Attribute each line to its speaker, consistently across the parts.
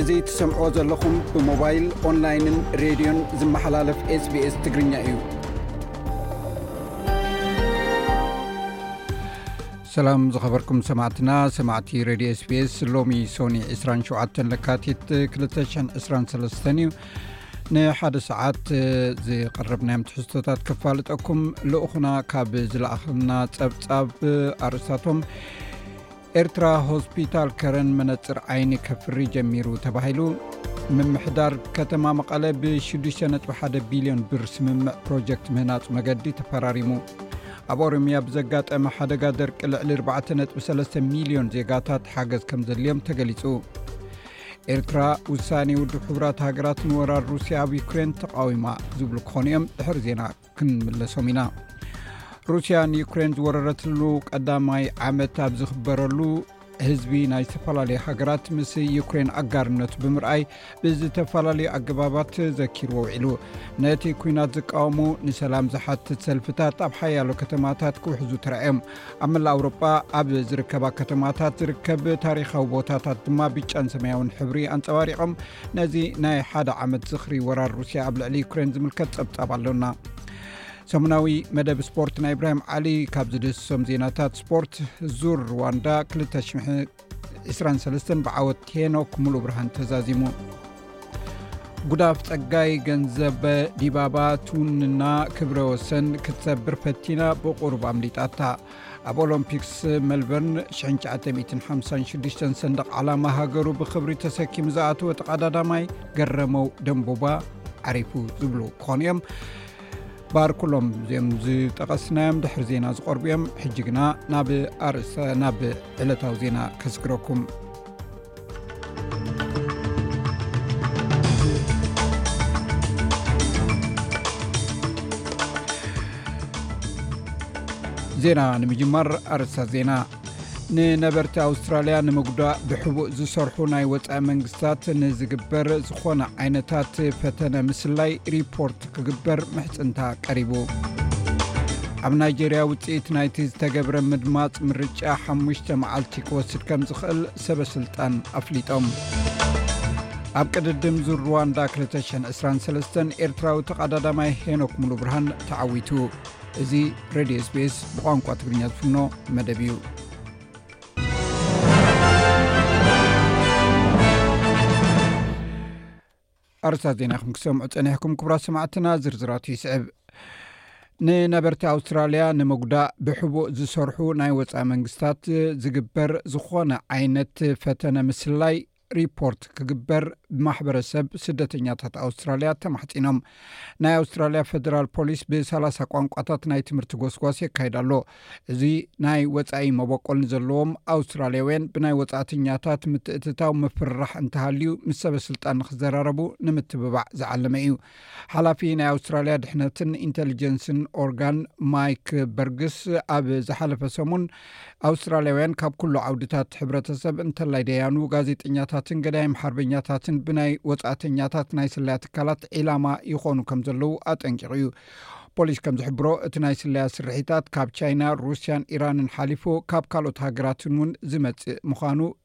Speaker 1: እዚ ትሰምዕዎ ዘለኹም ብሞባይል ኦንላይንን ሬድዮን ዝመሓላለፍ ስbስ ትግርኛ እዩ ሰላም ዝኸበርኩም ሰማዕትና ሰማዕቲ ረድዮ ስፔስ ሎሚ ሶኒ 27 ለካቲት 223 እዩ ንሓደ ሰዓት ዝቅርብ ናይ ምትሕዝቶታት ክፋልጠኩም ልኡኹና ካብ ዝለኣኸልና ፀብፃብ ኣርእስታቶም ኤርትራ ሆስፒታል ከረን መነፅር ዓይኒ ከፍሪ ጀሚሩ ተባሂሉ ምምሕዳር ከተማ መቐለ ብ6ነ1 ቢልዮን ብር ስምምዕ ፕሮጀክት ምህናፅ መገዲ ተፈራሪሙ ኣብ ኦሮምያ ብዘጋጠመ ሓደጋ ደርቂ ልዕሊ 4.3 ሚልዮን ዜጋታት ሓገዝ ከም ዘድልዮም ተገሊጹ ኤርትራ ውሳኔ ውድብ ሕቡራት ሃገራት ንወራር ሩስያ ኣብ ዩክሬን ተቃዊማ ዝብሉ ክኾኑ እዮም ድሕሪ ዜና ክንምለሶም ኢና ሩስያ ንዩክሬን ዝወረረትሉ ቀዳማይ ዓመት ኣብ ዝኽበረሉ ህዝቢ ናይ ዝተፈላለዩ ሃገራት ምስ ዩክሬን ኣጋርነቱ ብምርኣይ ብዝተፈላለዩ ኣገባባት ዘኪርዎ ውዒሉ ነቲ ኩናት ዝቃወሙ ንሰላም ዝሓትት ሰልፍታት ኣብ ሓያሎ ከተማታት ክውሕዙ ተራእዮም ኣብ መላ ኣውሮጳ ኣብ ዝርከባ ከተማታት ዝርከብ ታሪካዊ ቦታታት ድማ ብጫን ሰማያውን ሕብሪ ኣንፀባሪቆም ነዚ ናይ ሓደ ዓመት ዝኽሪ ወራር ሩስያ ኣብ ልዕሊ ዩክሬን ዝምልከት ፀብፃብ ኣሎና ሰሙናዊ መደብ ስፖርት ናይ እብራሂም ዓሊ ካብ ዝድህስሶም ዜናታት ስፖርት ዙር ርዋንዳ 223 ብዓወት ቴኖክ ሙሉ ብርሃን ተዛዚሙ ጉዳፍ ፀጋይ ገንዘብ ዲባባ ትውንና ክብረ ወሰን ክትሰብር ፈቲና ብቁሩብ ኣምሊጣታ ኣብ ኦሎምፒክስ መልበርን 956 ሰንደቕ ዓላማ ሃገሩ ብክብሪ ተሰኪሙ ዝኣተወ ተቐዳዳማይ ገረመው ደንቡባ ዓሪፉ ዝብሉ ክኾኑ እዮም ባር ኩሎም እዚኦም ዝጠቐስናዮም ድሕሪ ዜና ዝቐርቡ እዮም ሕጂ ግና ናብ ኣርእሰ ናብ ዕለታዊ ዜና ከስግረኩም ዜና ንምጅማር ኣርእስታት ዜና ንነበርቲ ኣውስትራልያ ንምጉዳእ ብሕቡእ ዝሰርሑ ናይ ወፃኢ መንግስታት ንዝግበር ዝኾነ ዓይነታት ፈተነ ምስላይ ሪፖርት ክግበር ምሕፅንታ ቀሪቡ ኣብ ናይጀርያ ውፅኢት ናይቲ ዝተገብረ ምድማፅ ምርጫ ሓሙሽተ መዓልቲ ክወስድ ከም ዝኽእል ሰበስልጣን ኣፍሊጦም ኣብ ቅድድም ዙር ሩዋንዳ 223 ኤርትራዊ ተቐዳዳማይ ሄኖክ ሙሉ ብርሃን ተዓዊቱ እዚ ሬድዮ ስፔስ ብቋንቋ ትግርኛ ዝፍኖ መደብ እዩ ኣርስታት ዜና ይኹም ክሰምዑ ፀኒሕኩም ክቡራት ሰማዕትና ዝርዝራቱ ይስዕብ ንነበርቲ ኣውስትራልያ ንምጉዳእ ብሕቡእ ዝሰርሑ ናይ ወፃኢ መንግስታት ዝግበር ዝኾነ ዓይነት ፈተነ ምስላይ ሪፖርት ክግበር ብማሕበረሰብ ስደተኛታት ኣውስትራልያ ተማሕፂኖም ናይ ኣውስትራልያ ፈደራል ፖሊስ ብሳላሳ ቋንቋታት ናይ ትምህርቲ ጎስጓስ የካይዳ ኣሎ እዚ ናይ ወፃኢ መበቆል ንዘለዎም ኣውስትራልያውያን ብናይ ወፃእተኛታት ምትእትታው ምፍርራሕ እንተሃልዩ ምስ ሰበስልጣን ንክዘራረቡ ንምትብባዕ ዝዓለመ እዩ ሓላፊ ናይ ኣውስትራልያ ድሕነትን ኢንተሊጀንስን ኦርጋን ማይክ በርግስ ኣብ ዝሓለፈ ሰሙን ኣውስትራልያውያን ካብ ኩሉ ዓውድታት ሕብረተሰብ እንተላይ ደያኑ ጋዜጠኛታትን ገዳይም ሓርበኛታትን ብናይ ወፃእተኛታት ናይ ስለያ ትካላት ዒላማ ይኾኑ ከም ዘለዉ ኣጠንቂቑ እዩ ፖሊስ ከም ዝሕብሮ እቲ ናይ ስለያ ስርሒታት ካብ ቻይና ሩስያን ኢራንን ሓሊፉ ካብ ካልኦት ሃገራትን እውን ዝመፅእ ምዃኑ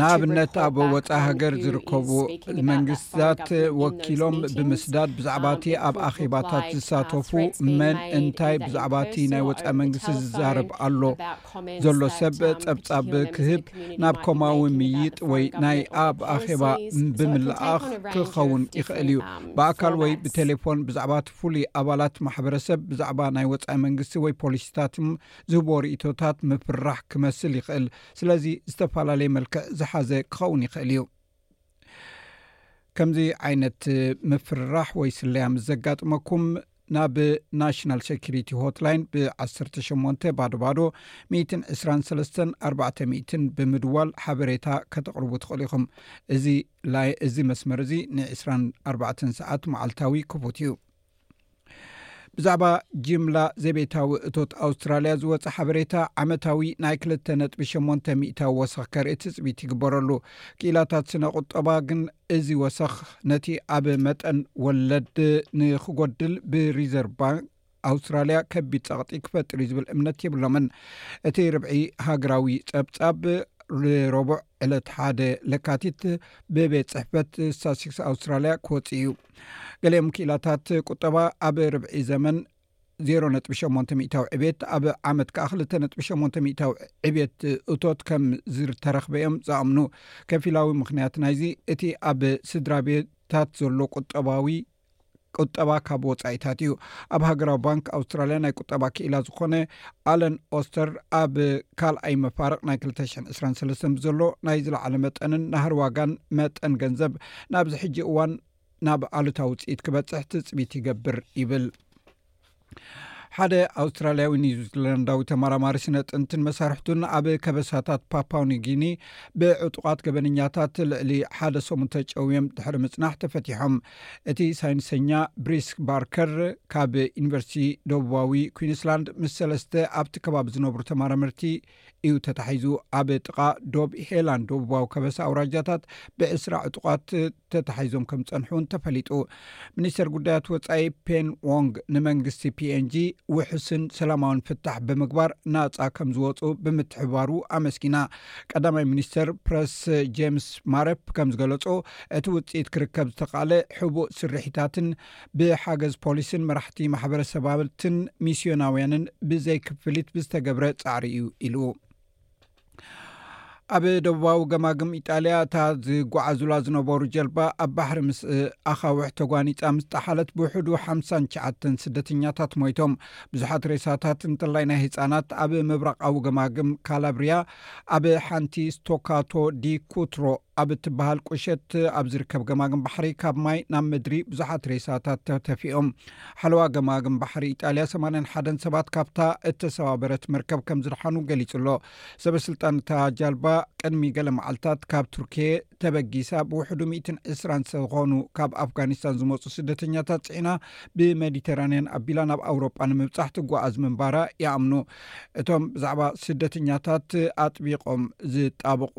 Speaker 1: ንኣብነት ኣብ ወፃኢ ሃገር ዝርከቡ መንግስትታት ወኪሎም ብምስዳድ ብዛዕባ እቲ ኣብ ኣኼባታት ዝሳተፉ መን እንታይ ብዛዕባ እቲ ናይ ወፃኢ መንግስቲ ዝዛረብ ኣሎ ዘሎ ሰብ ፀብፃብ ክህብ ናብ ኮማዊ ምይጥ ወይ ናይ ኣብ ኣኼባ ብምልኣኽ ክኸውን ይኽእል እዩ ብኣካል ወይ ብቴሌፎን ብዛዕባ እቲ ፍሉይ ኣባላት ማሕበረሰብ ብዛዕባ ናይ ወፃኢ መንግስቲ ወይ ፖሊሲታት ዝህቦ ርእቶታት ምፍራሕ ክመስል ይኽእል ስለዚ ዝተፈላለየ መልክዕ ዝሓዘ ክኸውን ይኽእል እዩ። ከምዚ ዓይነት ምፍርራሕ ወይ ስለያ ምስ ዘጋጥመኩም ናብ ናሽናል ሰኪሪቲ ሆትላይን ብ18 ባዶ ባዶ 1234 ብምድዋል ሓበሬታ ከተቕርቡ ትኽእሉ ኢኹም። እዚ መስመር እዚ ን24 ሰዓት መዓልታዊ ክፉት እዩ። ብዛዕባ ጅምላ ዘቤታዊ እቶት ኣውስትራልያ ዝወፀ ሓበሬታ ዓመታዊ ናይ 2ጥ8 ሚታዊ ወሰኽ ከርኢ ትፅቢት ይግበረሉ ክኢላታት ስነ ቁጠባ ግን እዚ ወሰኽ ነቲ ኣብ መጠን ወለድ ንክጎድል ብሪዘርቭ ባንክ ኣውስትራልያ ከቢድ ፀቕጢ ክፈጥር እዩ ዝብል እምነት የብሎምን እቲ ርብዒ ሃገራዊ ፀብፃብ ረቡዕ ዕለት ሓደ ለካቲት ብቤት ፅሕፈት ሳሲክስ ኣውስትራልያ ክወፅ እዩ ገሊኦም ክኢላታት ቁጠባ ኣብ ርብዒ ዘመን ዜሮ ነጥቢ ሸሞንተ ሚታዊ ዕብት ኣብ ዓመት ከዓ ክልተ ነጥቢ ሸሞንተ ሚታዊ ዕብት እቶት ከም ዝተረክበ እዮም ዝኣምኑ ከፊላዊ ምክንያት ናይዚ እቲ ኣብ ስድራ ቤታት ዘሎ ቁጠባዊ ቁጠባ ካብ ወፃኢታት እዩ ኣብ ሃገራዊ ባንክ ኣውስትራልያ ናይ ቁጠባ ክኢላ ዝኮነ ኣለን ኦስተር ኣብ ካልኣይ መፋርቅ ናይ 223 ብዘሎ ናይ ዝለዓለ መጠንን ናሃር ዋጋን መጠን ገንዘብ ናብዚ ሕጂ እዋን ናብ ኣሉታ ውፅኢት ክበፅሕ ትፅቢት ይገብር ይብል ሓደ ኣውስትራልያዊ ኒውዚላንዳዊ ተመራማሪ ስነ ጥንትን መሳርሕቱን ኣብ ከበሳታት ፓፓውኒጊኒ ብዕጡቃት ገበነኛታት ልዕሊ ሓደ ሰሙን ተጨውዮም ድሕሪ ምፅናሕ ተፈቲሖም እቲ ሳይንሰኛ ብሪስክ ባርከር ካብ ዩኒቨርሲቲ ደቡባዊ ኩንስላንድ ምስ ሰለስተ ኣብቲ ከባቢ ዝነብሩ ተመራመርቲ እዩ ተታሒዙ። ኣብ ጥቓ ዶብ ሄላን ደቡባዊ ከበሳ ኣውራጃታት ብዕስራ ዕጡቓት ተታሒዞም ከም ዝጸንሑ እውን ተፈሊጡ። ሚኒስተር ጉዳያት ወጻኢ ፔን ዎንግ ንመንግስቲ ፒኤንጂ ውሑስን ሰላማውን ፍታሕ ብምግባር ናጻ ከም ዝወጹ ብምትሕብባሩ ኣመስጊና። ቀዳማይ ሚኒስተር ፕረስ ጄምስ ማረፕ ከም ዝገለጾ እቲ ውጽኢት ክርከብ ዝተኻእለ ሕቡእ ስርሒታትን ብሓገዝ ፖሊስን መራሕቲ ማሕበረሰብ ኣባልትን ሚስዮናውያንን ብዘይ ክፍሊት ብዝተገብረ ጻዕሪ እዩ ኢሉ። ኣብ ደቡባዊ ገማግም ኢጣልያ እታ ዝጓዓዙላ ዝነበሩ ጀልባ ኣብ ባሕሪ ምስ ኣኻውሕ ተጓኒጻ ምስ ጠሓለት ብውሕዱ ሓምሳን ትሽዓተን ስደተኛታት ሞይቶም። ብዙሓት ሬሳታት እንተላይ ናይ ህጻናት ኣብ ምብራቓዊ ገማግም ካላብሪያ ኣብ ሓንቲ ስቶካቶ ዲ ኩትሮ ኣብ እትበሃል ቁሸት ኣብ ዝርከብ ገማግም ባሕሪ ካብ ማይ ናብ ምድሪ ብዙሓት ሬሳታት ተተፊኦም። ሓለዋ ገማግም ባሕሪ ኢጣልያ ሰማንያን ሓደን ሰባት ካብታ እተሰባበረት መርከብ ከም ዝደሓኑ ገሊጹ ኣሎ። ሰበስልጣን እታ ጃልባ ቅድሚ ገለ መዓልታት ካብ ቱርኪየ ተበጊሳ ብውሕዱ ሚእትን ዕስራን ዝኾኑ ካብ ኣፍጋኒስታን ዝመጹ ስደተኛታት ጽዒና ብመዲተራንያን ኣቢላ ናብ ኣውሮጳ ንምብጻሕ ትጓዓዝ ምንባራ ይኣምኑ። እቶም ብዛዕባ ስደተኛታት ኣጥቢቖም ዝጣበቑ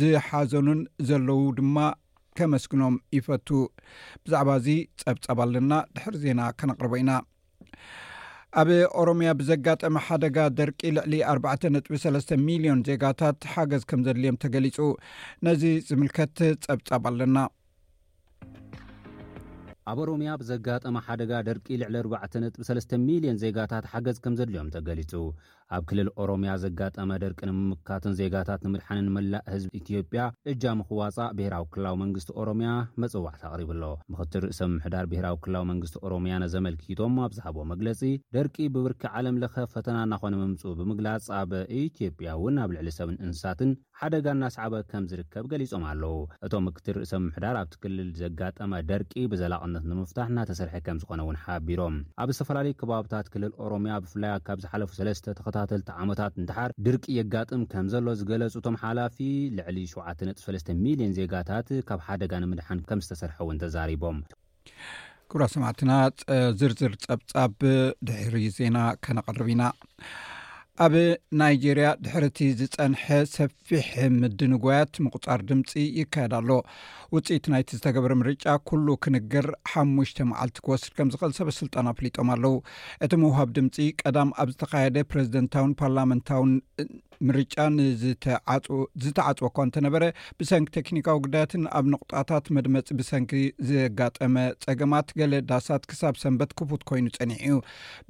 Speaker 1: ዝሓዘኑን ዘለዉ ድማ ከመስግኖም ይፈቱ ብዛዕባ እዚ ጸብጻብ ኣለና ድሕሪ ዜና ከነቕርቦ ኢና ኣብ ኦሮምያ ብዘጋጠመ ሓደጋ ደርቂ ልዕሊ 4.3 ሚልዮን ዜጋታት ሓገዝ ከም ዘድልዮም ተገሊጹ ነዚ ዝምልከት ጸብጻብ ኣለና
Speaker 2: ኣብ ኦሮሚያ ብዘጋጠመ ሓደጋ ደርቂ ልዕሊ ኣርባዕተ ነጥቢ ሰለስተ ሚልዮን ዜጋታት ሓገዝ ከም ዘድልዮም ተገሊጹ። ኣብ ክልል ኦሮሚያ ዘጋጠመ ደርቂ ንምምካትን ዜጋታት ንምድሓንን መላእ ህዝቢ ኢትዮጵያ እጃሙ ክዋጻእ ብሄራዊ ክልላዊ መንግስቲ ኦሮሚያ መጸዋዕታ ኣቕሪቡ ኣሎ። ምኽትል ርእሰ ምምሕዳር ብሄራዊ ክልላዊ መንግስቲ ኦሮሚያ ነዚ ኣመልኪቶም ኣብ ዝሃብዎ መግለጺ፣ ደርቂ ብብርኪ ዓለም ለኸ ፈተና እናኾነ ምምጽኡ ብምግላጽ፣ ኣብ ኢትዮጵያ እውን ኣብ ልዕሊ ሰብን እንስሳትን ሓደጋ እናስዓበ ከም ዝርከብ ገሊፆም ኣለው። እቶም ምክትል ርእሰ ምምሕዳር ኣብቲ ክልል ዘጋጠመ ደርቂ ብዘላቕነት ንምፍታሕ እናተሰርሐ ከም ዝኾነ እውን ሓቢሮም። ኣብ ዝተፈላለዩ ከባብታት ክልል ኦሮሚያ ብፍላይ ኣካብ ዝሓለፉ ሰለስተ ተኸታተልቲ ዓመታት ንደሓር ድርቂ የጋጥም ከም ዘሎ ዝገለፁ እቶም ሓላፊ ልዕሊ ሸውዓተ ነጥቢ ሰለስተ ሚሊየን ዜጋታት ካብ ሓደጋ ንምድሓን ከም ዝተሰርሐ እውን ተዛሪቦም።
Speaker 1: ክብራ ሰማዕትና ዝርዝር ፀብፃብ ድሕሪ ዜና ከነቅርብ ኢና ኣብ ናይጀርያ ድሕሪ እቲ ዝፀንሐ ሰፊሕ ምድንጓያት ምቁፃር ድምፂ ይካየድ ኣሎ ውፅኢት ናይቲ ዝተገበረ ምርጫ ኩሉ ክንገር ሓሙሽተ መዓልቲ ክወስድ ከም ዝኽእል ሰበስልጣን ኣፍሊጦም ኣለው እቲ ምውሃብ ድምፂ ቀዳም ኣብ ዝተካየደ ፕረዚደንታውን ፓርላመንታውን ምርጫ ንዝተዓዝተዓፅወ እኳ እንተነበረ ብሰንኪ ቴክኒካዊ ጉዳያትን ኣብ ንቕጣታት መድመፂ ብሰንኪ ዘጋጠመ ፀገማት ገለ ዳሳት ክሳብ ሰንበት ክፉት ኮይኑ ፀኒዑ እዩ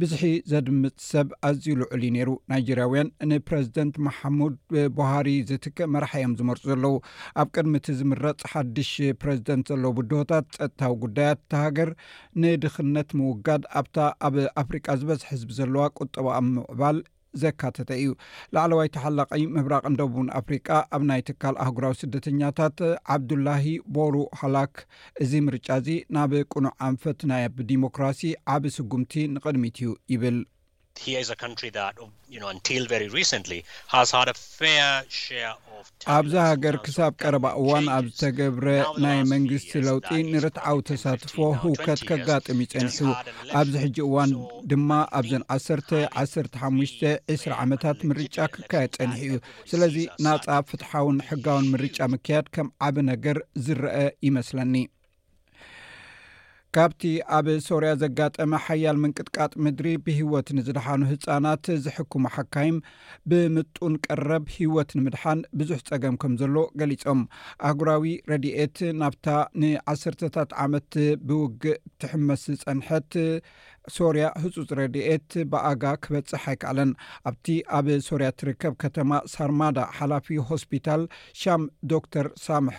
Speaker 1: ብዝሒ ዘድምፅ ሰብ ኣዝዩ ልዑል እዩ ነይሩ ናይጀርያውያን ንፕረዚደንት ማሓሙድ ቡሃሪ ዝትክእ መራሒ እዮም ዝመርፁ ዘለዉ ኣብ ቅድሚ እቲ ዝምረፅ ሓድሽ ፕረዚደንት ዘለዉ ብድሆታት ፀጥታዊ ጉዳያት እተሃገር ንድኽነት ምውጋድ ኣብታ ኣብ ኣፍሪቃ ዝበዝሕ ህዝቢ ዘለዋ ቁጠባ ኣብ ምዕባል ዘካተተ እዩ። ላዕለዋይ ተሓላቒ ምብራቕን ደቡብን ኣፍሪቃ ኣብ ናይ ትካል ኣህጉራዊ ስደተኛታት ዓብዱላሂ ቦሩ ሃላክ እዚ ምርጫ እዚ ናብ ቅኑዕ ኣንፈት ናይ ኣብ ዲሞክራሲ ዓቢ ስጉምቲ ንቕድሚት እዩ ይብል። ኣብዛ ሃገር ክሳብ ቀረባ እዋን ኣብ ዝተገብረ ናይ መንግስቲ ለውጢ ንርትዓዊ ተሳትፎ ህውከት ከጋጥም እዩ ጸኒሑ። ኣብዚ ሕጂ እዋን ድማ ኣብዘን ዓሰርተ፣ ዓሰርተ ሓሙሽተ፣ ዕስራ ዓመታት ምርጫ ክካየድ ጸኒሑ እዩ። ስለዚ ናጻ፣ ፍትሓውን ሕጋውን ምርጫ ምክያድ ከም ዓቢ ነገር ዝረኣ ይመስለኒ። ካብቲ ኣብ ሶርያ ዘጋጠመ ሓያል ምንቅጥቃጥ ምድሪ ብሂወት ንዝደሓኑ ህፃናት ዝሕክሙ ሓካይም ብምጡን ቀረብ ሂወት ንምድሓን ብዙሕ ፀገም ከም ዘሎ ገሊፆም ኣህጉራዊ ረድኤት ናብታ ንዓሰርተታት ዓመት ብውግእ ትሕመስ ዝፀንሐት ሶርያ ህፁፅ ረድኤት ብኣጋ ክበፅሕ ኣይከኣለን ኣብቲ ኣብ ሶርያ ትርከብ ከተማ ሳርማዳ ሓላፊ ሆስፒታል ሻም ዶክተር ሳምሕ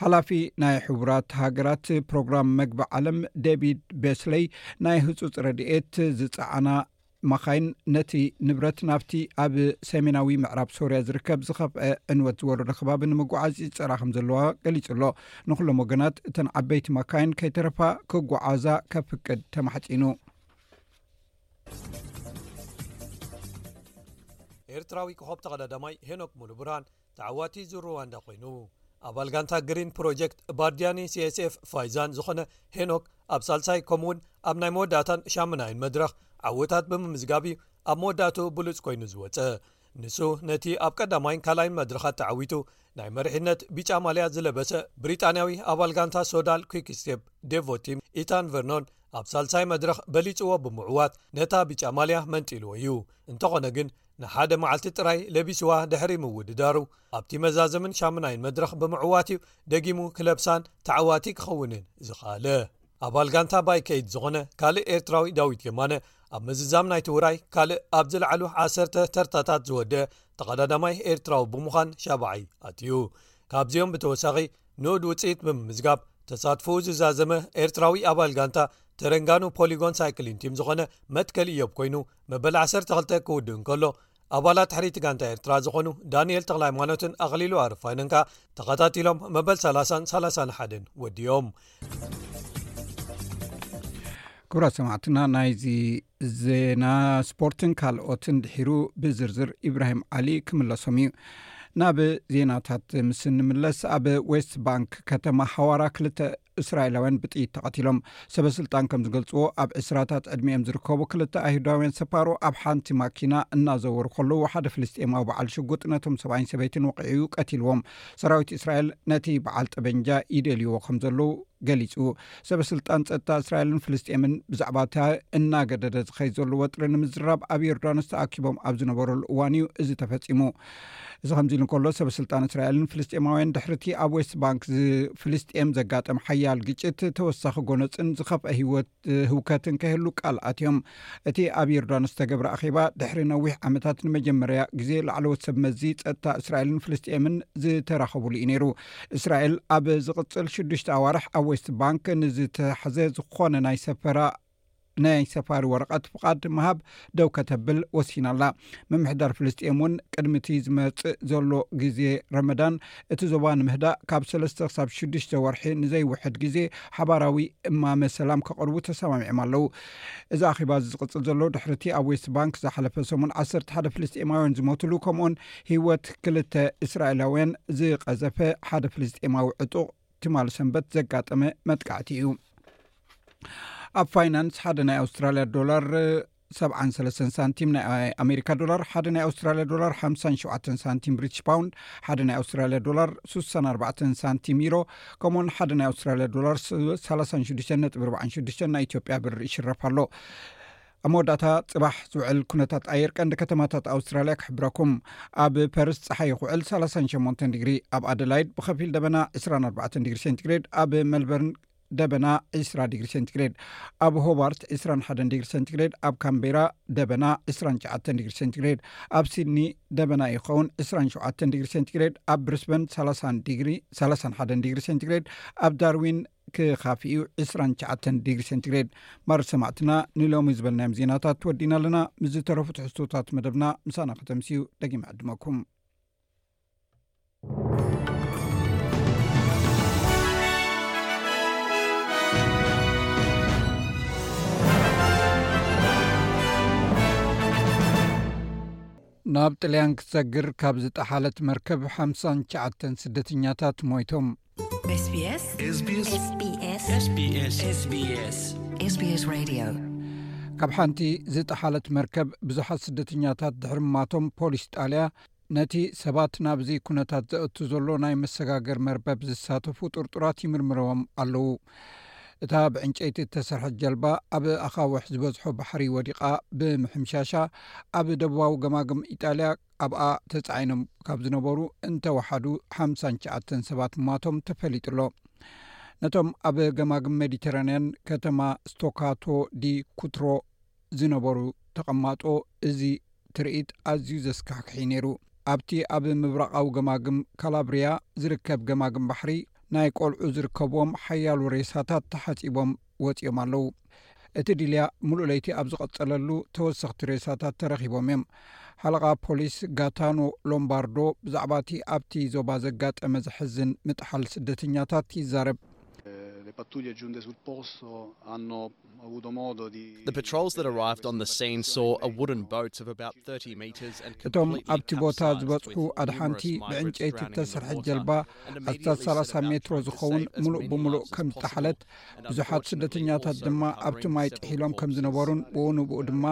Speaker 1: ሓላፊ ናይ ሕቡራት ሃገራት ፕሮግራም መግቢ ዓለም ደቪድ ቤስለይ ናይ ህፁፅ ረድኤት ዝፀዓና ማኻይን ነቲ ንብረት ናብቲ ኣብ ሰሜናዊ ምዕራብ ሶርያ ዝርከብ ዝኸፍአ ዕንወት ዝወረዶ ከባቢ ንምጓዓዝ ይፀራ ከም ዘለዋ ገሊፁ ኣሎ ንኩሎም ወገናት እተን ዓበይቲ ማካይን ከይተረፋ ክጓዓዛ ከፍቅድ ተማሕፂኑ
Speaker 3: ኤርትራዊ ኮኾብ ተቐዳዳማይ ሄኖክ ሙሉ ብራን ተዓዋቲ ዙሩዋንዳ ኮይኑ ኣባል ጋንታ ግሪን ፕሮጀክት ባርድያኒ ሲስf ፋይዛን ዝኾነ ሄኖክ ኣብ ሳልሳይ ከምኡ ውን ኣብ ናይ መወዳእታን ሻሙናይን መድረኽ ዓወታት ብምምዝጋብ እዩ ኣብ መወዳእቱ ብሉፅ ኮይኑ ዝወፀ ንሱ ነቲ ኣብ ቀዳማይን ካልኣይን መድረኻት ተዓዊቱ ናይ መርሒነት ቢጫ ማልያ ዝለበሰ ብሪጣንያዊ ኣባል ጋንታ ሶዳል ኩክስቴፕ ዴቮቲም ኢታን ቨርኖን ኣብ ሳልሳይ መድረኽ በሊጽዎ ብምዕዋት ነታ ቢጫ ማልያ መንጢልዎ እዩ። እንተኾነ ግን ንሓደ መዓልቲ ጥራይ ለቢስዋ ድሕሪ ምውድዳሩ ኣብቲ መዛዘምን ሻሙናይን መድረኽ ብምዕዋት እዩ ደጊሙ ክለብሳን ተዓዋቲ ክኸውንን ዝኸኣለ። ኣባል ጋንታ ባይ ከይድ ዝኾነ ካልእ ኤርትራዊ ዳዊት የማነ ኣብ ምዝዛም ናይቲ ውራይ ካልእ ኣብ ዝለዓሉ ዓሰርተ ተርታታት ዝወደኣ ተቐዳዳማይ ኤርትራዊ ብምዃን ሻብዓይ ኣትዩ። ካብዚኦም ብተወሳኺ ንኡድ ውፅኢት ብምምዝጋብ ተሳትፉኡ ዝዛዘመ ኤርትራዊ ኣባል ጋንታ ተረንጋኑ ፖሊጎን ሳይክሊን ቲም ዝኾነ መትከል እዮብ ኮይኑ መበል 12 ክውድእ እንከሎ ኣባላት ሕሪቲ ጋንታ ኤርትራ ዝኾኑ ዳንኤል ተክላይማኖትን ኣኽሊሉ ኣርፋይነን ከኣ ተኸታቲሎም መበል 30 31 ወዲኦም
Speaker 1: ክብራት ሰማዕትና ናይዚ ዜና ስፖርትን ካልኦትን ድሒሩ ብዝርዝር ኢብራሂም ዓሊ ክምለሶም እዩ ናብ ዜናታት ምስ ንምለስ ኣብ ዌስት ባንክ ከተማ ሃዋራ ክልተ እስራኤላውያን ብጥይት ተቐቲሎም ሰበስልጣን ከም ዝገልፅዎ ኣብ ዕስራታት ዕድሚኦም ዝርከቡ ክልተ ኣይሁዳውያን ሰፓሮ ኣብ ሓንቲ ማኪና እናዘወሩ ከለዉ ሓደ ፍልስጤማዊ በዓል ሽጉጥ ነቶም ሰብኣይን ሰበይትን ወቂዑዩ ቀቲልዎም ሰራዊት እስራኤል ነቲ በዓል ጠበንጃ ይደልይዎ ከም ዘለዉ ገሊፁ ሰበስልጣን ፀጥታ እስራኤልን ፍልስጤምን ብዛዕባ እታ እናገደደ ዝኸይ ዘሎ ወጥሪ ንምዝራብ ኣብ ዮርዳኖስ ተኣኪቦም ኣብ ዝነበረሉ እዋን እዩ እዚ ተፈፂሙ እዚ ከምዚ ኢሉ ከሎ ሰበስልጣን እስራኤልን ፍልስጤማውያን ድሕርቲ ኣብ ዌስት ባንክ ፍልስጤም ዘጋጠም ሓያል ግጭት ተወሳኺ ጎነፅን ዝኸፍአ ህወት ህውከትን ከይህሉ ቃል ኣትዮም እቲ ኣብ ዮርዳኖስ ዝተገብረ ኣኼባ ድሕሪ ነዊሕ ዓመታት ንመጀመርያ ግዜ ላዕለዎት ሰብ መዚ ጸጥታ እስራኤልን ፍልስጥኤምን ዝተራኸቡሉ እዩ ነይሩ። እስራኤል ኣብ ዝቕጽል ሽዱሽተ ኣዋርሕ ኣብ ዌስት ባንክ ንዝተሓዘ ዝኾነ ናይ ሰፈራ ናይ ሰፋሪ ወረቐት ፍቓድ ምሃብ ደው ከተብል ወሲና ኣላ። ምምሕዳር ፍልስጥኤም እውን ቅድሚ እቲ ዝመፅእ ዘሎ ግዜ ረመዳን እቲ ዞባ ንምህዳእ ካብ ሰለስተ ክሳብ ሽዱሽተ ወርሒ ንዘይውሕድ ግዜ ሓባራዊ እማመ ሰላም ከቕርቡ ተሰማሚዖም ኣለው። እዚ ኣኼባ እዚ ዝቕፅል ዘሎ ድሕሪ እቲ ኣብ ዌስት ባንክ ዝሓለፈ ሰሙን ዓሰርተ ሓደ ፍልስጥኤማውያን ዝሞትሉ ከምኡውን ህይወት ክልተ እስራኤላውያን ዝቐዘፈ ሓደ ፍልስጥኤማዊ ዕጡቕ ትማሊ ሰንበት ዘጋጠመ መጥቃዕቲ እዩ። ኣብ ፋይናንስ ሓደ ናይ ኣውስትራልያ ዶላር ሰብዓን ሰለስተን ሳንቲም ናይ ኣሜሪካ ዶላር ሓደ ናይ ኣውስትራልያ ዶላር ሓምሳን ሸውዓተን ሳንቲም ብሪትሽ ፓውንድ ሓደ ናይ ኣውስትራልያ ዶላር ሱሳን ኣርባዕተን ሳንቲም ኢሮ ከምኡውን ሓደ ናይ ኣውስትራልያ ዶላር ሰላሳን ሽዱሽተ ነጥቢ ርባዓን ሽዱሽተ ናይ ኢትዮጵያ ብር ይሽረፍ ኣሎ ኣብ መወዳእታ ፅባሕ ዝውዕል ኩነታት ኣየር ቀንዲ ከተማታት ኣውስትራልያ ክሕብረኩም ኣብ ፐርስ ፀሓይ ይክውዕል 38 ዲግሪ ኣብ ኣደላይድ ብከፊል ደበና 24 ዲግሪ ሴንቲግሬድ ኣብ መልበርን ደበና 20 ዲግሪ ሴንቲግሬድ ኣብ ሆባርት 21 ዲግሪ ሴንቲግሬድ ኣብ ካምቤራ ደበና 29 ዲግሪ ሴንቲግሬድ ኣብ ሲድኒ ደበና ይኸውን 27 ዲግሪ ሴንቲግሬድ ኣብ ብሪስበን 31 ዲግሪ ሴንቲግሬድ ኣብ ዳርዊን ክካፊ እዩ 29 ዲግሪ ሴንቲግሬድ ማር ሰማዕትና ንሎሚ ዝበልናዮም ዜናታት ትወዲና ኣለና ምስ ዝተረፉ ትሕዝቶታት መደብና ምሳና ከተምስዩ ደጊመ ዕድመኩም ናብ ጥልያን ክትሰግር ካብ ዝጠሓለት መርከብ ሓምሳን ትሽዓተን ስደተኛታት ሞይቶም። ካብ ሓንቲ ዝጠሓለት መርከብ ብዙሓት ስደተኛታት ድሕሪ ምማቶም ፖሊስ ጣልያ ነቲ ሰባት ናብዚ ኩነታት ዘእቱ ዘሎ ናይ መሰጋገሪ መርበብ ዝሳተፉ ጥርጡራት ይምርምርዎም ኣለዉ። እታ ብዕንጨይቲ እተሰርሐት ጀልባ ኣብ ኣኻውሕ ዝበዝሖ ባሕሪ ወዲቓ ብምሕምሻሻ፣ ኣብ ደቡባዊ ገማግም ኢጣልያ ኣብኣ ተጻዒኖም ካብ ዝነበሩ እንተ ወሓዱ ሓምሳን ትሽዓተን ሰባት ምሟቶም ተፈሊጡ ኣሎ። ነቶም ኣብ ገማግም ሜዲተራንያን ከተማ ስቶካቶ ዲ ኩትሮ ዝነበሩ ተቐማጦ እዚ ትርኢት ኣዝዩ ዘስካሕክሕ'ዩ ነይሩ። ኣብቲ ኣብ ምብራቓዊ ገማግም ካላብሪያ ዝርከብ ገማግም ባሕሪ፣ ናይ ቈልዑ ዝርከብዎም ሓያሎ ሬሳታት ተሓጺቦም ወጺኦም ኣለዉ። እቲ ድልያ ምሉእ ለይቲ ኣብ ዝቐጸለሉ ተወሰኽቲ ሬሳታት ተረኺቦም'ዮም። ሓለቓ ፖሊስ ጋታኖ ሎምባርዶ ብዛዕባ እቲ ኣብቲ ዞባ ዘጋጠመ ዘሕዝን ምጥሓል ስደተኛታት ይዛረብ። እቶም ኣብቲ ቦታ ዝበጽሑ ኣድሓንቲ ብዕንጨይቲ እተሰርሐት ጀልባ ኣስታት ሰላሳ ሜትሮ ዝኸውን ምሉእ ብምሉእ ከም ዝጠሓለት ብዙሓት ስደተኛታት ድማ ኣብቲ ማይ ጥሒሎም ከም ዝነበሩን ብኡንብኡ ድማ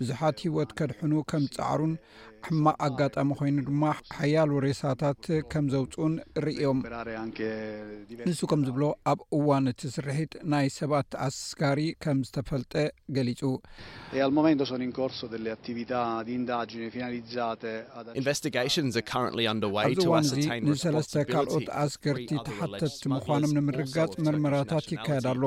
Speaker 1: ብዙሓት ሂወት ከድሕኑ ከም ዝጸዓሩን ሕማቕ ኣጋጣሚ ኮይኑ ድማ ሓያሎ ሬሳታት ከም ዘውጽኡን ርእዮም። ንሱ ከም ዝብሎ ኣብ እዋን እቲ ስርሒት ናይ ሰባት ኣስጋሪ ከም ዝተፈልጠ ገሊጹ። ኣብዚ እዋን እዚ ንሰለስተ ካልኦት ኣስገርቲ ተሓተትቲ ምዃኖም ንምርግጋጽ መርመራታት ይካየድ ኣሎ።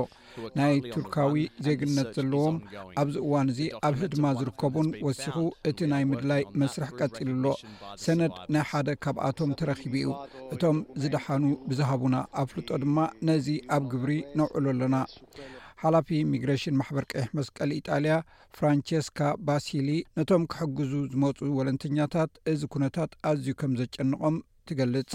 Speaker 1: ናይ ቱርካዊ ዜግነት ዘለዎም ኣብዚ እዋን እዚ ኣብ ህድማ ዝርከቡን ወሲኹ እቲ ናይ ምድላይ መስርሕ ቀፂሉ ኣሎ ሰነድ ናይ ሓደ ካብኣቶም ተረኪቡ እዩ እቶም ዝደሓኑ ብዝሃቡና ኣፍልጦ ድማ ነዚ ኣብ ግብሪ ነውዕሎ ኣለና ሓላፊ ኢሚግሬሽን ማሕበር ቀይሕ መስቀል ኢጣልያ ፍራንቸስካ ባሲሊ ነቶም ክሕግዙ ዝመፁ ወለንተኛታት እዚ ኩነታት ኣዝዩ ከም ዘጨንቖም ትገልጽ።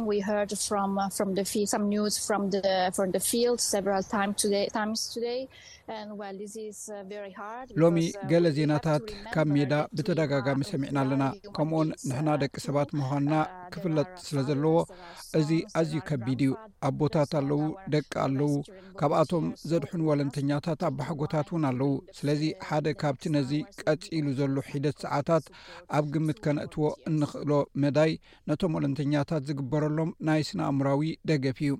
Speaker 1: ሎሚ ገለ ዜናታት ካብ ሜዳ ብተደጋጋሚ ሰሚዕና ኣለና ከምኡውን ንሕና ደቂ ሰባት ምዃንና ክፍለጥ ስለ ዘለዎ እዚ ኣዝዩ ከቢድ እዩ ኣቦታት ኣለዉ ደቂ ኣለዉ ካብኣቶም ዘድሕኑ ወለንተኛታት ኣብ ባሓጎታት እውን ኣለዉ ስለዚ ሓደ ካብቲ ነዚ ቀፂሉ ዘሎ ሒደት ሰዓታት ኣብ ግምት ከነእትዎ እንኽእሎ መዳይ ነቶም ወለንተኛታት ዝግበረሎም ናይ ስነኣእምራዊ ደገፍ እዩ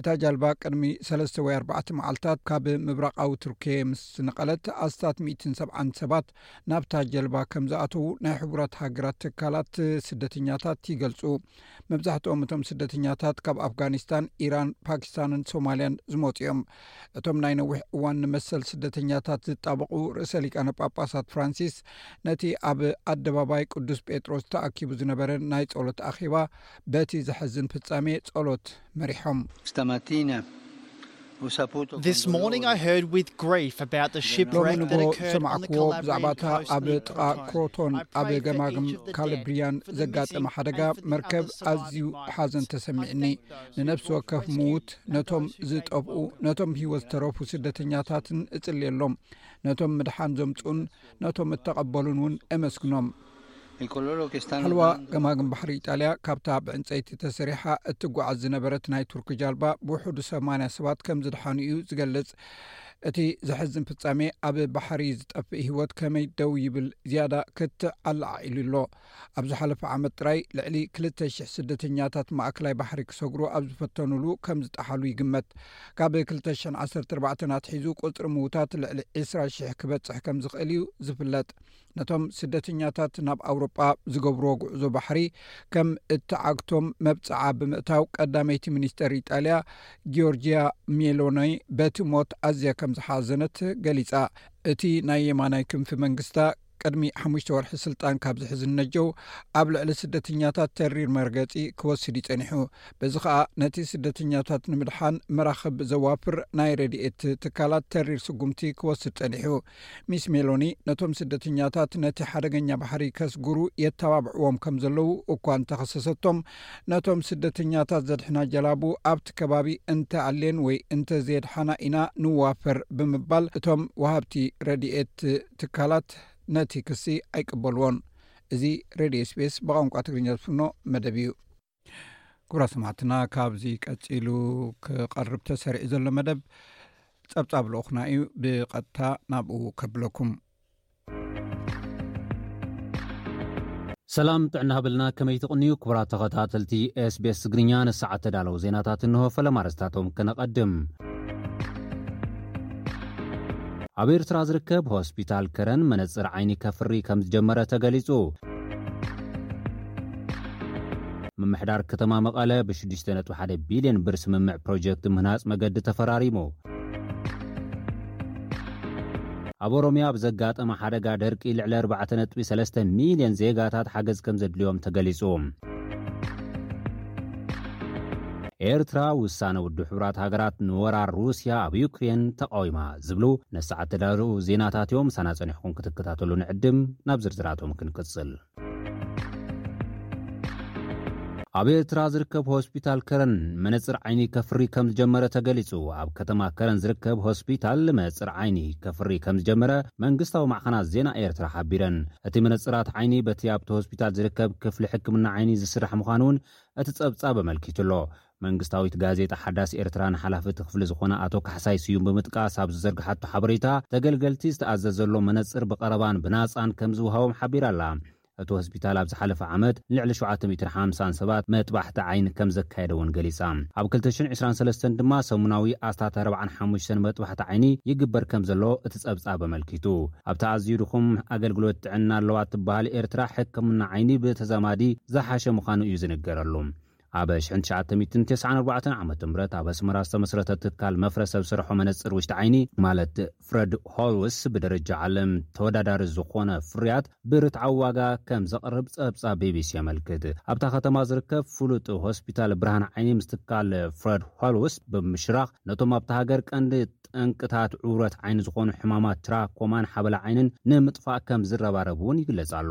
Speaker 1: እታ ጃልባ ቅድሚ ሰለስተ ወይ ኣርባዕተ መዓልትታት ካብ ምብራቃዊ ቱርኬ ምስ ነቐለት ኣስታት ሚእትን ሰብዓን ሰባት ናብታ ጀልባ ከም ዝኣተዉ ናይ ሕቡራት ሃገራት ትካላት ስደተኛታት ይገልፁ መብዛሕትኦም እቶም ስደተኛታት ካብ ኣፍጋኒስታን ኢራን ፓኪስታንን ሶማልያን ዝመፁ እዮም እቶም ናይ ነዊሕ እዋን ንመሰል ስደተኛታት ዝጣበቑ ርእሰ ሊቃነ ጳጳሳት ፍራንሲስ ነቲ ኣብ ኣደባባይ ቅዱስ ጴጥሮስ ተኣኪቡ ዝነበረ ናይ ጸሎት ኣኼባ በቲ ዘሐዝን ፍጻሜ ጸሎት መሪሖም። ሎሚ ንግሆ ዝሰማዕክዎ ብዛዕባ እታ ኣብ ጥቓ ክሮቶን ኣብ ገማግም ካለብርያን ዘጋጠመ ሓደጋ መርከብ ኣዝዩ ሓዘን ተሰሚዕኒ። ንነፍሲ ወከፍ ምዉት ነቶም ዝጠፍኡ ነቶም ሂወት ዝተረፉ ስደተኛታትን እጽልየሎም ነቶም ምድሓን ዘምጹኡን ነቶም እተቐበሉን እውን እመስግኖም። ሓልዋ ገማግም ባሕሪ ኢጣልያ ካብታ ብዕንፀይቲ ተሰሪሓ እትጓዓዝ ዝነበረት ናይ ቱርኪ ጃልባ ብውሕዱ ሰማንያ ሰባት ከም ዝድሓኑ እዩ ዝገልጽ እቲ ዘሕዝን ፍጻሜ ኣብ ባሕሪ ዝጠፍእ ህይወት ከመይ ደው ይብል ዝያዳ ክትዕ ኣለዓዒሉ ኣሎ ኣብ ዝሓለፈ ዓመት ጥራይ ልዕሊ ክልተ ሽሕ ስደተኛታት ማእከላይ ባሕሪ ክሰግሩ ኣብ ዝፈተኑሉ ከም ዝጠሓሉ ይግመት። ካብ ክልተ ሽሕን ዓሰርተ ኣርባዕተን ኣትሒዙ ቁጽሪ ምዉታት ልዕሊ ዕስራ ሽሕ ክበጽሕ ከም ዝኽእል እዩ ዝፍለጥ። ነቶም ስደተኛታት ናብ ኣውሮጳ ዝገብርዎ ጉዕዞ ባሕሪ ከም እትዓግቶም መብጽዓ ብምእታው ቀዳመይቲ ሚኒስተር ኢጣልያ ጊዮርጂያ ሜሎኒ በቲ ሞት ኣዝያ ከም ዝሓዘነት ገሊጻ። እቲ ናይ የማናይ ክንፊ መንግስታ ቅድሚ ሓሙሽተ ወርሒ ስልጣን ካብ ዝሕዝ ንነጀው ኣብ ልዕሊ ስደተኛታት ተሪር መርገፂ ክወስድ እዩ ፀኒሑ። በዚ ከዓ ነቲ ስደተኛታት ንምድሓን መራኽብ ዘዋፍር ናይ ረድኤት ትካላት ተሪር ስጉምቲ ክወስድ ፀኒሑ። ሚስ ሜሎኒ ነቶም ስደተኛታት ነቲ ሓደገኛ ባሕሪ ከስግሩ የተባብዕዎም ከምዘለዉ እኳ እንተኸሰሰቶም፣ ነቶም ስደተኛታት ዘድሕና ጀላቡ ኣብቲ ከባቢ እንተ ኣልየን ወይ እንተ ዘየድሓና ኢና ንዋፈር ብምባል እቶም ወሃብቲ ረድኤት ትካላት ነቲ ክሲ ኣይቅበልዎን። እዚ ሬድዮ ስፔስ ብቛንቋ ትግርኛ ዝፍኖ መደብ እዩ። ክብራት ሰማዕትና ካብዚ ቀጺሉ ክቐርብ ተሰሪዑ ዘሎ መደብ ጸብጻብ ልኡኽና እዩ ብቐጥታ ናብኡ ከብለኩም።
Speaker 2: ሰላም ጥዕና ሃበልና ከመይ ትቕንዩ ክቡራት ተኸታተልቲ ኤስቤስ ትግርኛ ንሰዓት ተዳለዉ ዜናታት እንሆ ፈለማ ኣርስታቶም ከነቐድም ኣብ ኤርትራ ዝርከብ ሆስፒታል ከረን መነጽር ዓይኒ ከፍሪ ከም ዝጀመረ ተገሊጹ ምምሕዳር ከተማ መቐለ ብ6.1 ቢልዮን ብር ስምምዕ ፕሮጀክት ምህናጽ መገዲ ተፈራሪሙ ኣብ ኦሮሚያ ኣብ ዘጋጠመ ሓደጋ ደርቂ ልዕሊ ኣርባዕተ ነጥቢ ሰለስተ ሚልዮን ዜጋታት ሓገዝ ከምዘድልዮም ተገሊጹ። ኤርትራ ውሳነ ውድብ ሕቡራት ሃገራት ንወራር ሩስያ ኣብ ዩክሬን ተቓዊማ ዝብሉ ነሰዓት ተዳለዉ ዜናታት እዮም። ምሳና ጸኒሕኩም ክትከታተሉ ንዕድም። ናብ ዝርዝራቶም ክንቅጽል። ኣብ ኤርትራ ዝርከብ ሆስፒታል ከረን መነጽር ዓይኒ ከፍሪ ከም ዝጀመረ ተገሊጹ። ኣብ ከተማ ከረን ዝርከብ ሆስፒታል መነጽር ዓይኒ ከፍሪ ከም ዝጀመረ መንግስታዊ ማዕኸናት ዜና ኤርትራ ሓቢረን። እቲ መነጽራት ዓይኒ በቲ ኣብቲ ሆስፒታል ዝርከብ ክፍሊ ሕክምና ዓይኒ ዝስራሕ ምዃኑ'ውን እቲ ጸብጻብ ኣመልኪቱ'ሎ። መንግስታዊት ጋዜጣ ሓዳስ ኤርትራ ንሓላፊ እቲ ክፍሊ ዝኾነ ኣቶ ካሕሳይ ስዩም ብምጥቃስ ኣብ ዝዘርግሓቶ ሓበሬታ፣ ተገልገልቲ ዝተኣዘዘሎም መነጽር ብቐረባን ብናጻን ከምዝወሃቦም ሓቢራ ኣላ። እቲ ሆስፒታል ኣብ ዝሓለፈ ዓመት ንልዕሊ ሸውዓተ ሚእትን ሓምሳን ሰባት መጥባሕቲ ዓይኒ ከምዘካየደ እውን ገሊጻ። ኣብ ክልተ ሽሕን ዕስራን ሰለስተን ድማ ሰሙናዊ ኣስታት ኣርባዓን ሓሙሽተን መጥባሕቲ ዓይኒ ይግበር ከምዘሎ እቲ ጸብጻብ ኣመልኪቱ። ኣብታ ኣዝዩ ድኹም ኣገልግሎት ጥዕና ኣለዋ እትበሃል ኤርትራ ሕክምና ዓይኒ ብተዛማዲ ዝሓሸ ምዃኑ እዩ ዝንገረሉ። ኣብ ሽሕን ትሽዓተ ሚእትን ተስዓን ኣርባዕተን ዓመተ ምህረት ኣብ ኣስመራ ዝተመስረተ ትካል መፍረ ሰብ ሰርሖ መነጽር ውሽጢ ዓይኒ ማለት ፍረድ ሆልውስ ብደረጃ ዓለም ተወዳዳሪ ዝኾነ ፍርያት ብርትዓዊ ዋጋ ከም ዘቕርብ ጸብጻብ ቢቢሲ የመልክት። ኣብታ ከተማ ዝርከብ ፍሉጥ ሆስፒታል ብርሃን ዓይኒ ምስ ትካል ፍረድ ሆልውስ ብምሽራኽ ነቶም ኣብታ ሃገር ቀንዲ ጠንቅታት ዑረት ዓይኒ ዝኾኑ ሕማማት ትራኮማን ሓበላ ዓይንን ንምጥፋእ ከም ዝረባረብ እውን ይግለጽ ኣሎ።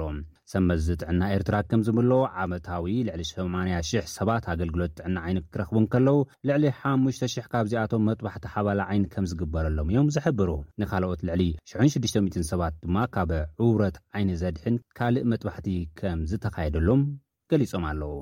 Speaker 2: ሰብ መዚ ጥዕና ኤርትራ ከም ዝብሎ፣ ዓመታዊ ልዕሊ ሰማንያ ሽሕ ሰባት ኣገልግሎት ጥዕና ዓይኒ ክረኽቡ እንከለዉ፣ ልዕሊ ሓሙሽተ ሽሕ ካብዚኣቶም መጥባሕቲ ሓባላ ዓይኒ ከም ዝግበረሎም እዮም ዝሕብሩ። ንካልኦት ልዕሊ ሽሕን ሽዱሽተ ሚእትን ሰባት ድማ ካብ ዑረት ዓይኒ ዘድሕን ካልእ መጥባሕቲ ከም ዝተኻየደሎም ገሊፆም ኣለው።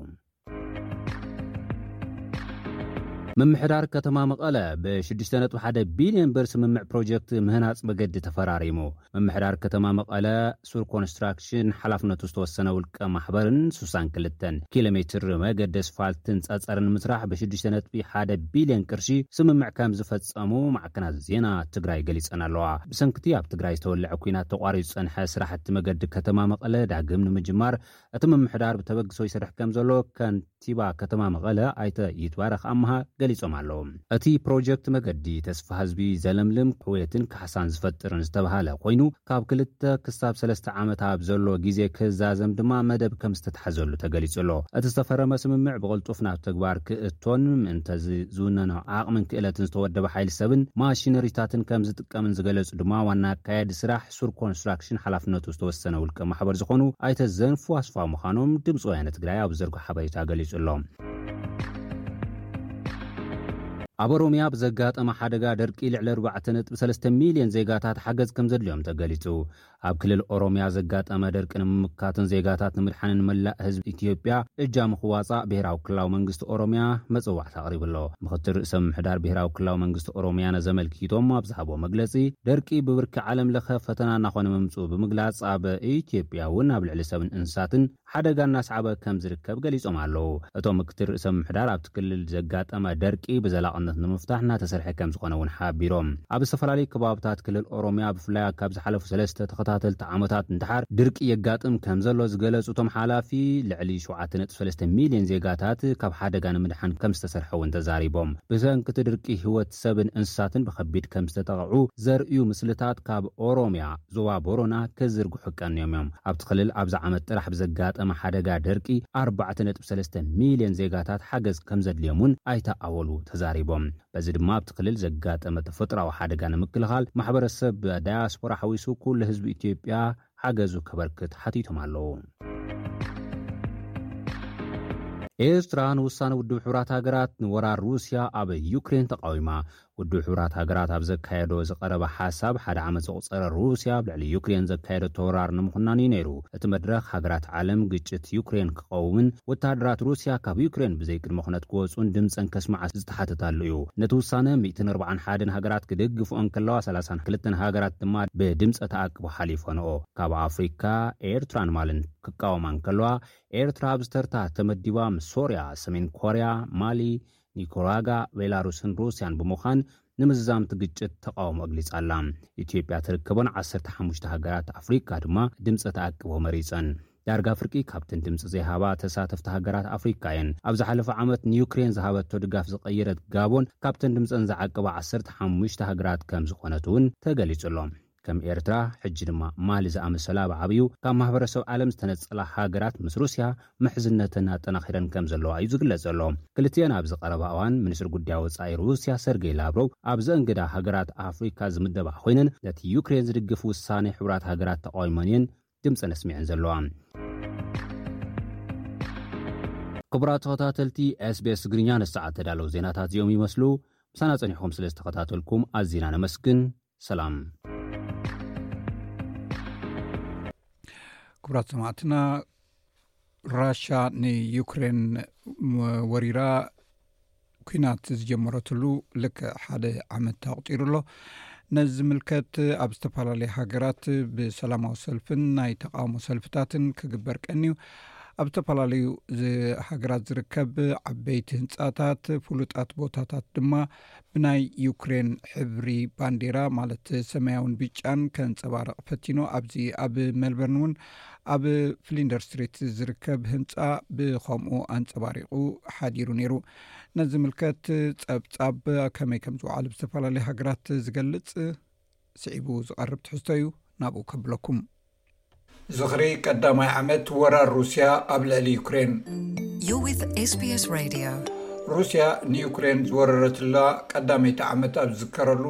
Speaker 2: ምምሕዳር ከተማ መቐለ ብ ሽዱሽተ ነጥቢ ሓደ ቢሊየን ብር ስምምዕ ፕሮጀክት ምህናፅ መገዲ ተፈራሪሙ። ምምሕዳር ከተማ መቐለ ሱር ኮንስትራክሽን ሓላፍነቱ ዝተወሰነ ውልቀ ማሕበርን ስሳን ክልተን ኪሎ ሜትር መገዲ እስፋልትን ፀፀር ንምስራሕ ብ ሽዱሽተ ነጥቢ ሓደ ቢሊየን ቅርሺ ስምምዕ ከምዝፈፀሙ ማዕከናት ዜና ትግራይ ገሊፀን ኣለዋ። ብሰንኪ'ቲ ኣብ ትግራይ ዝተወለዐ ኲናት ተቋሪፁ ዝፀንሐ ስራሕቲ መገዲ ከተማ መቐለ ዳግም ንምጅማር እቲ ምምሕዳር ብተበግሶ ይሰርሕ ከምዘሎ ከንቲባ ከተማ መቐለ ኣይተ ይትባረክ ኣምሃ ገሊፆም ኣለው። እቲ ፕሮጀክት መገዲ ተስፋ ህዝቢ ዘለምልም፣ ሕውየትን ካሕሳን ዝፈጥርን ዝተብሃለ ኮይኑ ካብ ክልተ ክሳብ ሰለስተ ዓመት ኣብ ዘሎ ግዜ ክዛዘም ድማ መደብ ከምዝተትሓዘሉ ተገሊፁ'ሎ። እቲ ዝተፈረመ ስምምዕ ብቕልጡፍ ናብ ተግባር ክእቶን ምእንተ እዚ ዝውነኖ ዓቕምን ክእለትን ዝተወደበ ሓይሊ ሰብን ማሽነሪታትን ከምዝጥቀምን ዝገለፁ ድማ ዋና ኣካያዲ ስራሕ ሱር ኮንስትራክሽን ሓላፍነቱ ዝተወሰነ ውልቀ ማሕበር ዝኾኑ ኣይተ ዘንፉ ኣስፋው ምዃኖም ድምፂ ወያነ ትግራይ ኣብ ዝዘርጎ ሓበሬታ ገሊፁ ኣሎ። ኣብ ኦሮምያ ብዘጋጠመ ሓደጋ ደርቂ ልዕሊ ኣርባዕተ ነጥቢ ሰለስተ ሚልዮን ዜጋታት ሓገዝ ከም ዘድልዮም ተገሊጹ። ኣብ ክልል ኦሮምያ ዘጋጠመ ደርቂ ንምምካትን ዜጋታት ንምድሓንን መላእ ህዝቢ ኢትዮጵያ እጃሙ ክዋጻእ ብሄራዊ ክልላዊ መንግስቲ ኦሮምያ መጽዋዕታ ኣቕሪቡ ኣሎ። ምክትል ርእሰ ምምሕዳር ብሄራዊ ክልላዊ መንግስቲ ኦሮሚያ ነዚ ኣመልኪቶም ኣብ ዝሃብዎ መግለፂ፣ ደርቂ ብብርኪ ዓለም ለኸ ፈተና እናኾነ ምምፅኡ ብምግላፅ ኣብ ኢትዮጵያ እውን ኣብ ልዕሊ ሰብን እንስሳትን ሓደጋ እናስዓበ ከምዝርከብ ገሊፆም ኣለው። እቶም ምክትል ርእሰ ምምሕዳር ኣብቲ ክልል ዘጋጠመ ደርቂ ብዘላቕነት ንምፍታሕ እናተሰርሐ ከምዝኾነ እውን ሓቢሮም። ኣብ ዝተፈላለዩ ከባብታት ክልል ኦሮሚያ ብፍላይ ኣብ ካብ ዝሓለፉ ሰለስተ ተኸታተልቲ ዓመታት ንደሓር ድርቂ የጋጥም ከምዘሎ ዝገለፁ እቶም ሓላፊ፣ ልዕሊ ሸውዓተ ነጥቢ ሰለስተ ሚልየን ዜጋታት ካብ ሓደጋ ንምድሓን ከምዝተሰርሐ እውን ተዛሪቦም። ብሰንኪ እቲ ድርቂ ህይወት ሰብን እንስሳትን ብኸቢድ ከምዝተጠቕዑ ዘርእዩ ምስልታት ካብ ኦሮሚያ ዞባ ቦሮና ክዝርግሑ ቀንዮም እዮም። ኣብቲ ክልል ኣብዚ ዓመት ጥራሕ ብዘጋጠመ ሓደጋ ደርቂ ኣርባዕተ ነጥቢ ሰለስተ ሚልየን ዜጋታት ሓገዝ ከምዘድልዮም እውን ኣይተ ኣወሉ ተዛሪቦም። በዚ ድማ ኣብቲ ክልል ዘጋጠመ ተፈጥሮኣዊ ሓደጋ ንምክልኻል ማሕበረሰብ ዳያስፖራ ሓዊሱ ኩሉ ህዝቢ ኢትዮጵያ ሓገዙ ከበርክት ሓቲቶም ኣለዉ። ኤርትራ ንውሳነ ውድብ ሕቡራት ሃገራት ንወራር ሩስያ ኣብ ዩክሬን ተቓዊማ። ውድብ ሕቡራት ሃገራት ኣብ ዘካየዶ ዝቐረበ ሓሳብ፣ ሓደ ዓመት ዘቑጸረ ሩስያ ኣብ ልዕሊ ዩክሬን ዘካየደቶ ወራር ንምኹናን እዩ ነይሩ። እቲ መድረኽ፣ ሃገራት ዓለም ግጭት ዩክሬን ክቐውምን ወተሃደራት ሩስያ ካብ ዩክሬን ብዘይ ቅድመ ኩነት ክወጹን ድምጸን ከስምዓ ዝተሓተታሉ እዩ። ነቲ ውሳነ ሚእትን ኣርብዓን ሓደን ሃገራት ክድግፍኦ እንከለዋ ሰላሳን ክልተን ሃገራት ድማ ብድምጸ ተኣቅቦ ሓሊፈንኦ። ካብ ኣፍሪካ ኤርትራን ማልን ክቃወማ እንከለዋ ኤርትራ ኣብዚ ተርታ ተመዲባ ምስ ሶርያ፣ ሰሜን ኮርያ፣ ማሊ፣ ኒካራጓ፣ ቤላሩስን ሩስያን ብምዃን ንምዝዛም እቲ ግጭት ተቓውሞ ኣግሊጻ ኣላ። ኢትዮጵያ እትርከበን ዓሰርተ ሓሙሽተ ሃገራት ኣፍሪካ ድማ ድምፀ ተኣቅቦ መሪፀን። ዳርጋ ፍርቂ ካብተን ድምፂ ዘይሃባ ተሳተፍቲ ሃገራት ኣፍሪካ እየን። ኣብ ዝሓለፈ ዓመት ንዩክሬን ዝሃበቶ ድጋፍ ዝቐየረት ጋቦን ካብተን ድምፀን ዝዓቀባ ዓሰርተ ሓሙሽተ ሃገራት ከምዝኾነት እውን ተገሊፁ ኣሎ። ከም ኤርትራ፣ ሕጂ ድማ ማሊ ዝኣመሰላ ብዓብዩ ካብ ማህበረሰብ ዓለም ዝተነጸላ ሃገራት ምስ ሩስያ ምሕዝነተን ኣጠናኺረን ከም ዘለዋ እዩ ዝግለጽ ዘሎ። ክልቲኤን ኣብዚ ቀረባ እዋን ሚኒስትር ጉዳይ ወጻኢ ሩስያ ሰርጌይ ላቭሮቭ ኣብ ዘእንግዳ ሃገራት ኣፍሪካ ዝምደባ ኮይነን ነቲ ዩክሬን ዝድግፍ ውሳኔ ሕቡራት ሃገራት ተቓዊመን እየን ድምጸን ኣስሚዐን ዘለዋ። ክቡራት ተኸታተልቲ SBS ትግርኛ ነዚ ሰዓት እተዳለዉ ዜናታት እዚኦም ይመስሉ። ምሳና ጸኒሕኩም ስለ ዝተኸታተልኩም ኣዚና ነመስግን። ሰላም።
Speaker 1: ክብራት ሰማዕትና ራሻ ንዩክሬን ወሪራ ኩናት ዝጀመረትሉ ልክ ሓደ ዓመት ተቕጢሩ ኣሎ ነዚ ዝምልከት ኣብ ዝተፈላለዩ ሃገራት ብሰላማዊ ሰልፍን ናይ ተቃውሞ ሰልፍታትን ክግበር ቀንዩ ኣብ ዝተፈላለዩ ሃገራት ዝርከብ ዓበይቲ ህንፃታት ፍሉጣት ቦታታት ድማ ብናይ ዩክሬን ሕብሪ ባንዴራ ማለት ሰማያውን ብጫን ከንጸባርቕ ፈቲኑ። ኣብዚ ኣብ መልበርን እውን ኣብ ፍሊንደር ስትሪት ዝርከብ ህንጻ ብኸምኡ ኣንጸባሪቑ ሓዲሩ ነይሩ። ነዚ ምልከት ጸብጻብ ከመይ ከም ዝውዓሉ ብዝተፈላለዩ ሃገራት ዝገልጽ ስዒቡ ዝቐርብ ትሕዝቶ እዩ ናብኡ ከብለኩም። ዝኽሪ ቀዳማይ ዓመት ወራር ሩስያ ኣብ ልዕሊ ዩክሬን። ሩስያ ንዩክሬን ዝወረረትላ ቀዳመይቲ ዓመት ኣብ ዝዝከረሉ፣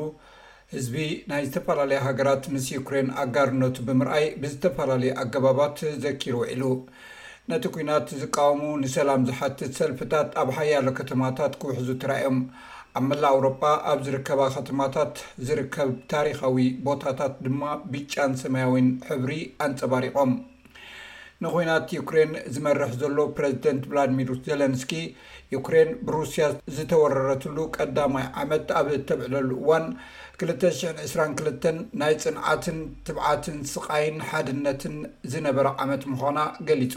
Speaker 1: ህዝቢ ናይ ዝተፈላለያ ሃገራት ምስ ዩክሬን ኣጋርነቱ ብምርኣይ ብዝተፈላለዩ ኣገባባት ዘኪሩ ውዒሉ። ነቲ ኲናት ዝቃወሙ ንሰላም ዝሓትት ሰልፍታት ኣብ ሓያሎ ከተማታት ክውሕዙ ተራእዮም። ኣብ መላእ ኣውሮጳ ኣብ ዝርከባ ከተማታት ዝርከብ ታሪኻዊ ቦታታት ድማ ብጫን ሰማያዊን ሕብሪ ኣንጸባሪቖም። ንኲናት ዩክሬን ዝመርሕ ዘሎ ፕረዚደንት ቭላድሚር ዘለንስኪ፣ ዩክሬን ብሩስያ ዝተወረረትሉ ቀዳማይ ዓመት ኣብ እተብዕለሉ እዋን፣ ክልተ ሽሕን ዕስራን ክልተን ናይ ጽንዓትን ትብዓትን ስቓይን ሓድነትን ዝነበራ ዓመት ምዃና
Speaker 4: ገሊጹ።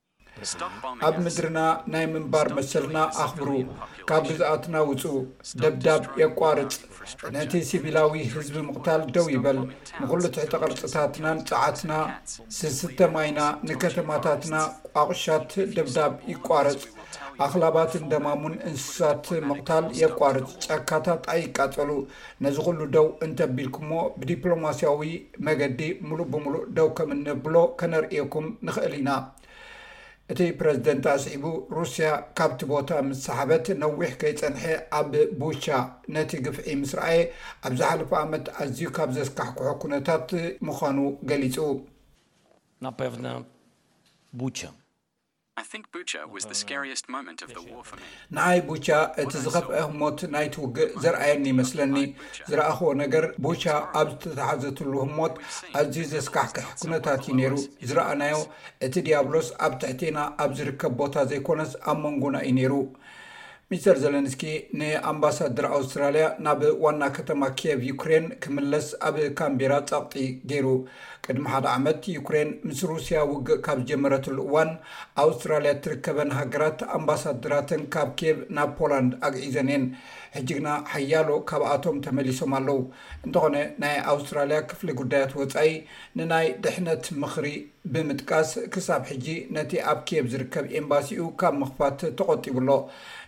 Speaker 1: ኣብ ምድርና ናይ ምንባር መሰልና ኣኽብሩ፣ ካብ ግዝኣትና ውጹ፣ ደብዳብ የቋርጽ፣ ነቲ ሲቪላዊ ህዝቢ ምቕታል ደው ይበል፣ ንኹሉ ትሕተ ቅርጽታትናን ጸዓትና፣ ዝስተ ማይና፣ ንከተማታትና ቋቑሻት ደብዳብ ይቋረጽ፣ ኣኽላባትን ደማሙን እንስሳት ምቕታል የቋርጽ፣ ጫካታት ኣይቃጸሉ፣ ነዚ ኩሉ ደው እንተቢልኩሞ ብዲፕሎማሲያዊ መገዲ ሙሉእ ብሙሉእ ደው ከምእነብሎ ከነርእየኩም ንኽእል ኢና። እቲ ፕረዚደንት ኣስዒቡ ሩስያ ካብቲ ቦታ ምስ ሰሓበት ነዊሕ ከይጸንሐ ኣብ ቡቻ ነቲ ግፍዒ ምስ ረኣየ ኣብ ዝሓለፈ ኣመት ኣዝዩ ካብ ዘስካሕክሖ ኩነታት ምዃኑ ገሊጹ። ንኣይ ቡቻ እቲ ዝኸፍኣ ህሞት ናይቲ ውግእ ዘርኣየኒ ይመስለኒ። ዝረኣኹዎ ነገር ቡቻ ኣብ ዝተታሕዘትሉ ህሞት ኣዝዩ ዘስካሕክሕ ኩነታት እዩ ነይሩ። ዝረኣናዮ እቲ ድያብሎስ ኣብ ትሕቴና ኣብ ዝርከብ ቦታ ዘይኮነስ ኣብ መንጎና እዩ ነይሩ። ሚስተር ዘለንስኪ ንኣምባሳደር ኣውስትራልያ ናብ ዋና ከተማ ኪየቭ ዩክሬን ክምለስ ኣብ ካንቤራ ጸቕጢ ገይሩ። ቅድሚ ሓደ ዓመት ዩክሬን ምስ ሩስያ ውግእ ካብ ዝጀመረትሉ እዋን ኣውስትራልያ እትርከበን ሃገራት ኣምባሳደራተን ካብ ኪየቭ ናብ ፖላንድ ኣግዒዘን እየን። ሕጂ ግና ሓያሎ ካብኣቶም ተመሊሶም ኣለዉ። እንተዀነ ናይ ኣውስትራልያ ክፍሊ ጉዳያት ወጻኢ ንናይ ድሕነት ምኽሪ ብምጥቃስ ክሳብ ሕጂ ነቲ ኣብ ኪየቭ ዝርከብ ኤምባሲኡ ካብ ምኽፋት ተቖጢቡ ኣሎ።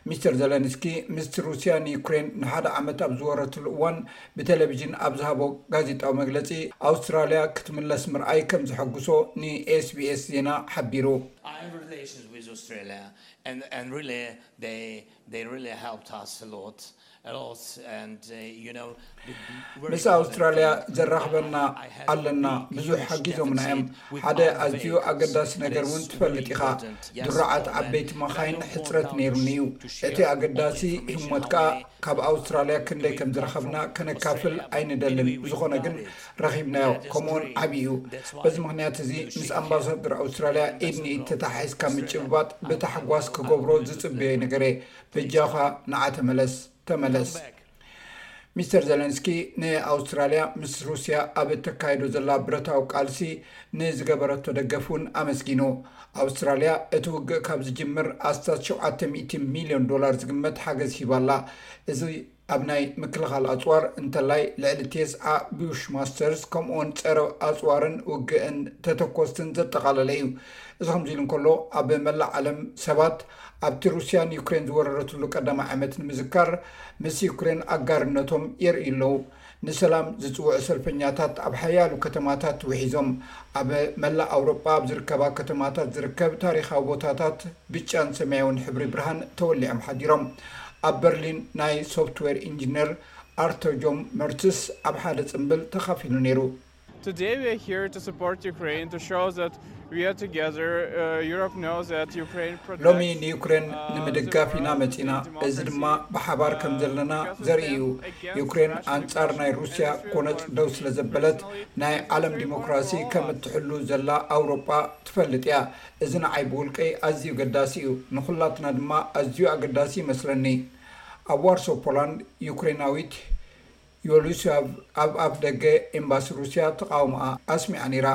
Speaker 1: ሚስተር ዘለንስኪ ምስቲ ሩስያ ንዩክሬን ንሓደ ዓመት ኣብ ዝወረትሉ እዋን ብተለቪዥን ኣብ ዝሃቦ ጋዜጣዊ መግለጺ ኣውስትራልያ ክትምለስ ምርኣይ ከም ዘሐጉሶ ንኤስቢኤስ ዜና ሓቢሩ። ምስ ኣውስትራልያ ዘራኽበና ኣለና ብዙሕ ሓጊዞምና እዮም ሓደ ኣዝዩ ኣገዳሲ ነገር እውን ትፈልጥ ኢኻ ድሩዓት ዓበይቲ መኻይን ሕፅረት ነይሩኒ እዩ እቲ ኣገዳሲ ህሞት ከዓ ካብ ኣውስትራልያ ክንደይ ከምዝረኸብና ከነካፍል ኣይንደልን ብዝኾነ ግን ረኺብናዮ ከምኡ ውን ዓብዪ እዩ በዚ ምኽንያት እዚ ምስ ኣምባሳደር ኣውስትራልያ ኢድ ንኢድ ተታሓሒዝካ ምጭብባጥ ብታሕጓስ ክገብሮ ዝፅበዮ ነገር እየ በጃኻ ንዓ ተመለስ ተመለስ ሚስተር ዘለንስኪ ንኣውስትራልያ ምስ ሩስያ ኣብ እተካየዶ ዘላ ብረታዊ ቃልሲ ንዝገበረቶ ደገፍ እውን ኣመስጊኑ ኣውስትራልያ እቲ ውግእ ካብ ዝጅምር ኣስታት ሸውዓተ ሚእቲ ሚልዮን ዶላር ዝግመት ሓገዝ ሂባ ኣላ እዚ ኣብ ናይ ምክልኻል ኣጽዋር፣ እንተላይ ልዕሊ ቴስዓ ቡሽማስተርስ ከምኡ'ውን ጸረ ኣጽዋርን ውግእን ተተኮስትን ዘጠቓለለ እዩ። እዚ ከምዚ ኢሉ እንከሎ፣ ኣብ መላእ ዓለም ሰባት ኣብቲ ሩስያ ንዩክሬን ዝወረረትሉ ቀዳማይ ዓመት ንምዝካር ምስ ዩክሬን ኣጋርነቶም የርእዩ ኣለዉ። ንሰላም ዝጽውዑ ሰልፈኛታት ኣብ ሓያሎ ከተማታት ውሒዞም ኣብ መላእ ኣውሮጳ ኣብ ዝርከባ ከተማታት ዝርከብ ታሪኻዊ ቦታታት ብጫን ሰማያውን ሕብሪ ብርሃን ተወሊዖም ሓዲሮም። ኣብ በርሊን ናይ ሶፍትዌር ኢንጂነር ኣርተርጆም መርትስ ኣብ ሓደ ጽምብል ተኻፊሉ ነይሩ።
Speaker 5: Today we are here to support Ukraine to show that we are together. Uh, Europe knows that Ukraine protects.
Speaker 1: ሎሚ ንዩክሬን uh, ንምድጋፍ ኢና መጺና እዚ ድማ ብሓባር ከም uh, ዘለና ዘርኢ እዩ ዩክሬን ኣንጻር ናይ ሩስያ ጎነጽ ደው ስለ ዘበለት ናይ ዓለም ዲሞክራሲ ከም እትሕሉ ዘላ ኣውሮጳ ትፈልጥ እያ እዚ ንዓይ ብውልቀይ ኣዝዩ ገዳሲ እዩ ንዅላትና ድማ ኣዝዩ ኣገዳሲ ይመስለኒ ኣብ ዋርሶ ፖላንድ ዩክሬናዊት ዮሉስያቭ ኣብ ኣፍ ደገ ኤምባሲ ሩስያ ተቓውሞኣ ኣስሚዓ ነይራ።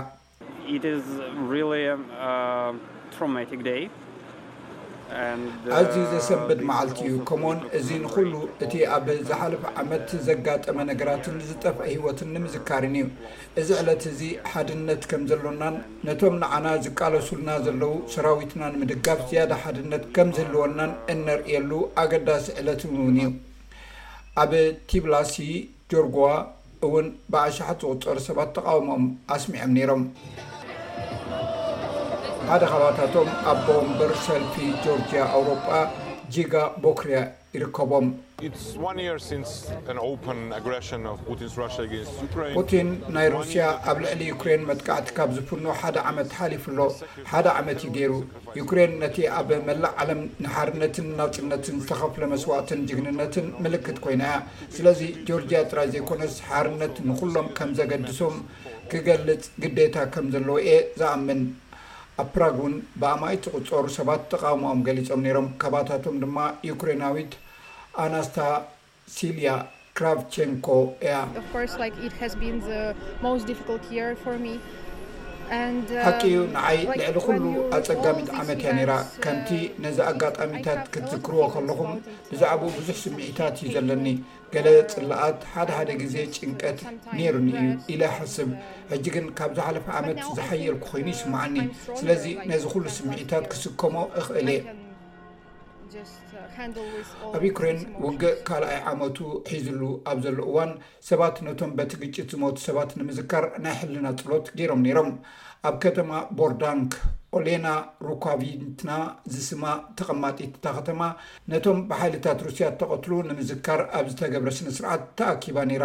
Speaker 1: ኣዝዩ ዘሰንብድ መዓልቲ እዩ፣ ከምኡውን እዚ ንኹሉ እቲ ኣብ ዝሓለፈ ዓመት ዘጋጠመ ነገራትን ዝጠፍአ ህይወትን ንምዝካርን እዩ። እዚ ዕለት እዚ ሓድነት ከም ዘሎናን ነቶም ንዓና ዝቃለሱልና ዘለዉ ሰራዊትና ንምድጋፍ ዝያዳ ሓድነት ከም ዝህልወናን እነርእየሉ ኣገዳሲ ዕለትን'ውን እዩ። ኣብ ቲብላሲ፣ ጆርጎዋ፣ እውን ብኣሽሓት ዝቑጸሩ ሰባት ተቓውሞኦም ኣስሚዖም ነይሮም። ሓደ ካባታቶም ኣቦ ወንበር ሰልፊ ጆርጅያ ኣውሮጳ ጂጋ ቦክርያ ይርከቦም። ፑቲን ናይ ሩስያ ኣብ ልዕሊ ዩክሬን መጥቃዕቲ ካብ ዝፍኑ ሓደ ዓመት ሓሊፉ ኣሎ። ሓደ ዓመት እዩ ገይሩ። ዩክሬን ነቲ ኣብ መላእ ዓለም ንሓርነትን ናጽነትን ዝተኸፍለ መስዋእትን ጅግንነትን ምልክት ኮይና እያ። ስለዚ ጆርጅያ ጥራይ ዘይኮነስ ሓርነት ንኹሎም ከም ዘገድሶም ክገልጽ ግዴታ ከም ዘለዎ እየ ዝኣምን። ኣብ ፕራግ እውን ብኣማኢት ዝቑጸሩ ሰባት ተቓውሞኦም ገሊጾም ነይሮም፣ ካባታቶም ድማ ዩክሬናዊት ኣናስታ ሲልያ ክራቭቸንኮ እያ። ሓቂ እዩ፣ ንዓይ ልዕሊ ዅሉ ኣጸጋሚት ዓመት እያ ነይራ። ከምቲ ነዚ ኣጋጣሚታት ክትዝክርዎ ከለኹም ብዛዕባኡ ብዙሕ ስምዒታት እዩ ዘለኒ። ገለ ጽለኣት፣ ሓድሓደ ግዜ ጭንቀት ነይሩኒ እዩ ኢለ እሓስብ። ሕጂ ግን ካብ ዝሓለፈ ዓመት ዝሓየልኩ ዀይኑ ይስምዓኒ፣ ስለዚ ነዚ ዅሉ ስምዒታት ክስከሞ እኽእል እየ። ኣብ ዩክሬን ውግእ ካልኣይ ዓመቱ ሒዝሉ ኣብ ዘሎ እዋን ሰባት ነቶም በቲ ግጭት ዝሞቱ ሰባት ንምዝካር ናይ ሕልና ጸሎት ገይሮም ነይሮም። ኣብ ከተማ ቦርዳንክ ኦሌና ሩኳቪትና ዝስማ ተቐማጢት እታ ከተማ ነቶም ብሓይልታት ሩስያ እተቐትሉ ንምዝካር ኣብ ዝተገብረ ስነ-ስርዓት ተኣኪባ ነይራ።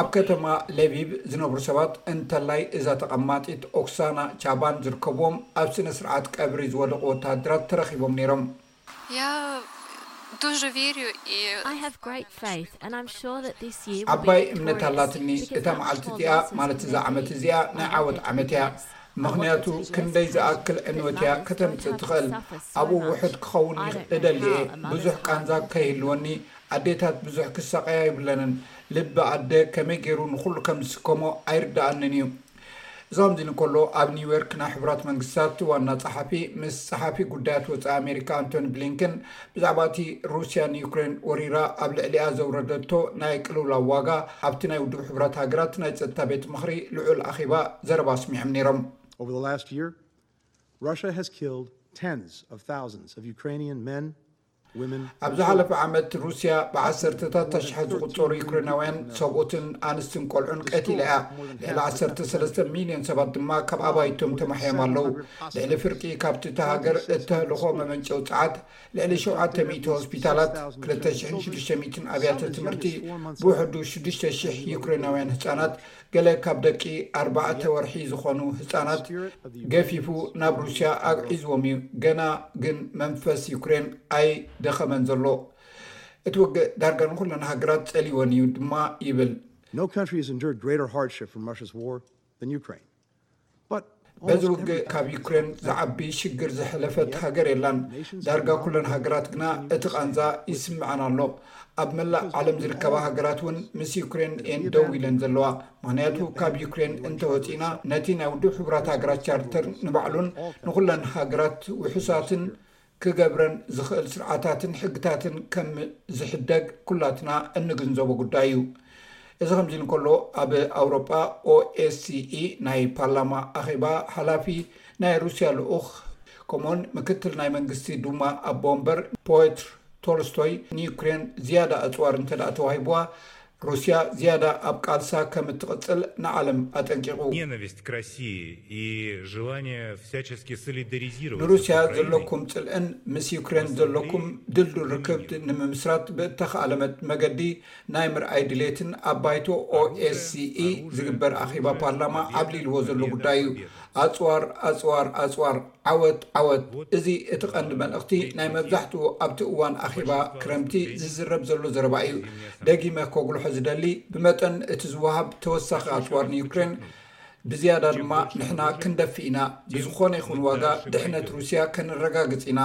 Speaker 1: ኣብ ከተማ ለቪቭ ዝነብሩ ሰባት እንተላይ እዛ ተቐማጢት ኦክሳና ቻባን ዝርከብዎም ኣብ ስነ ስርዓት ቀብሪ ዝወደቑ ወተሃደራት ተረኺቦም ነይሮም። ዓባይ እምነት ኣላትኒ፣ እታ መዓልቲ እዚኣ ማለት እዛ ዓመት እዚኣ ናይ ዓወት ዓመት እያ፣ ምኽንያቱ ክንደይ ዝኣክል ዕንወት እያ ከተምጽእ ትኽእል፣ ኣብኡ ውሑድ ክኸውን እደሊ እየ፣ ብዙሕ ቃንዛ ከይህልወኒ ኣዴታት ብዙሕ ክሳቀያ ይብለንን ልቢ ኣደ ከመይ ጌሩ ንኩሉ ከም ዝስከሞ ኣይርደኣንን እዩ እዛምዚ ንኮሎ ኣብ ኒውዮርክ ናይ ሕቡራት መንግስታት ዋና ጸሓፊ ምስ ጸሓፊ ጉዳያት ወጻኢ ኣሜሪካ ኣንቶኒ ብሊንክን ብዛዕባ እቲ ሩስያ ንዩክሬን ወሪራ ኣብ ልዕሊኣ ዘውረደቶ ናይ ቅልውላው ዋጋ ኣብቲ ናይ ውድብ ሕቡራት ሃገራት ናይ ጸጥታ ቤት ምኽሪ ልዑል ኣኼባ ዘረባ ኣስሚዖም ነይሮም
Speaker 6: Over the last year, Russia has killed tens of thousands of Ukrainian men,
Speaker 1: ኣብ ዝሓለፈ ዓመት ሩስያ ብዓሰርተታት ኣሽሓት ዝቝጸሩ ዩክሬናውያን ሰብኡትን ኣንስትን ቈልዑን ቀቲላ እያ። ልዕሊ ዓሰርተ ሰለስተ ሚልዮን ሰባት ድማ ካብ ኣባይቶም ተማሕዮም ኣለዉ። ልዕሊ ፍርቂ ካብቲ እታ ሃገር እተህልኾ መመንጨዊ ጸዓት፣ ልዕሊ ሸውዓተ ሚእቲ ሆስፒታላት፣ ክልተ ሽሕን ሽዱሽተ ሚእትን ኣብያተ ትምህርቲ፣ ብውሕዱ ሽዱሽተ ሽሕ ዩክሬናውያን ህጻናት ገለ ካብ ደቂ ኣርባዕተ ወርሒ ዝኾኑ ህጻናት ገፊፉ ናብ ሩስያ ኣግዒዝዎም እዩ፣ ገና ግን መንፈስ ዩክሬን ኣይደኸመን ዘሎ። እቲ ውግእ ዳርጋ ንኹለን ሃገራት ጸልይወን እዩ ድማ ይብል። በዚ ውግእ ካብ ዩክሬን ዝዓቢ ሽግር ዘሕለፈት ሃገር የላን ዳርጋ ኩለን ሃገራት ግና እቲ ቃንዛ ይስምዐን ኣሎ ኣብ መላእ ዓለም ዝርከባ ሃገራት እውን ምስ ዩክሬን እየን ደው ኢለን ዘለዋ ምክንያቱ ካብ ዩክሬን እንተወፂእና ነቲ ናይ ውድብ ሕቡራት ሃገራት ቻርተር ንባዕሉን ንኩለን ሃገራት ውሑሳትን ክገብረን ዝኽእል ስርዓታትን ሕግታትን ከም ዝሕደግ ኩላትና እንግንዘቦ ጉዳይ እዩ። እዚ ከምዚ ኢሉ እንከሎ ኣብ ኣውሮጳ OSCE ናይ ፓርላማ ኣኼባ ሓላፊ ናይ ሩስያ ልኡኽ ከምኡውን ምክትል ናይ መንግስቲ ዱማ ኣቦ ወንበር ፖትር ቶልስቶይ ንዩክሬን ዝያዳ ኣጽዋር እንተድኣ ተዋሂቡዋ ሩስያ ዝያዳ ኣብ ቃልሳ ከም እትቕጽል ንዓለም ኣጠንቂቑ። Nienawiść k Rosii i żelanie wsiaczewskie solidaryzirować się z ንሩስያ Ukrainej, ዘለኩም ጽልእን ምስ ዩክሬን ዘለኩም ድልዱል ርክብት ንምምስራት ብእተኻእለ መገዲ ናይ ምርኣይ ድሌትን ኣብ ባይቶ OSCE ዝግበር ኣኼባ ፓርላማ ዓብሊልዎ ዘሎ ጉዳይ እዩ። ኣጽዋር! ኣጽዋር! ኣጽዋር! ዓወት ዓወት! እዚ እቲ ቀንዲ መልእኽቲ ናይ መብዛሕትኡ ኣብቲ እዋን ኣኼባ ክረምቲ ዝዝረብ ዘሎ ዘረባ እዩ። ደጊመ ከጉልሖ ዝደሊ፣ ብመጠን እቲ ዝወሃብ ተወሳኺ ኣጽዋር ንዩክሬን፣ ብዝያዳ ድማ ንሕና ክንደፍእ ኢና። ብዝኾነ ይኹን ዋጋ ድሕነት ሩስያ ከንረጋግጽ ኢና።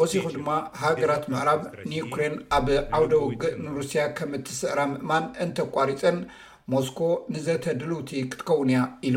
Speaker 1: ወሲኹ ድማ ሃገራት ምዕራብ ንዩክሬን ኣብ ዓውደ ውግእ ንሩስያ ከም እትስዕራ ምእማን እንተቋሪጸን ሞስኮ ንዘተ ድልውቲ ክትከውን እያ ኢሉ።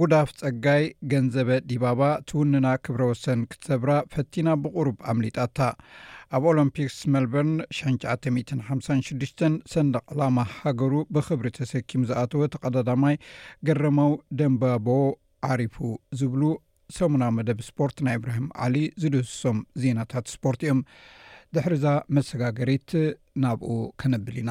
Speaker 1: ጉዳፍ ጸጋይ፣ ገንዘበ ዲባባ ትውንና ክብረ ወሰን ክትሰብራ ፈቲና ብቑሩብ ኣምሊጣታ። ኣብ ኦሎምፒክስ መልበርን ሽሕን ትሽዓተ ሚእትን ሓምሳን ሽዱሽተን ሰንደቕ ዕላማ ሃገሩ ብኽብሪ ተሰኪሙ ዝኣተወ ተቐዳዳማይ ገረመው ደምባቦ ዓሪፉ ዝብሉ ሰሙናዊ መደብ ስፖርት ናይ እብራሂም ዓሊ ዝድህስሶም ዜናታት ስፖርት እዮም። ድሕሪዛ መሰጋገሪት ናብኡ ከነብል ኢና።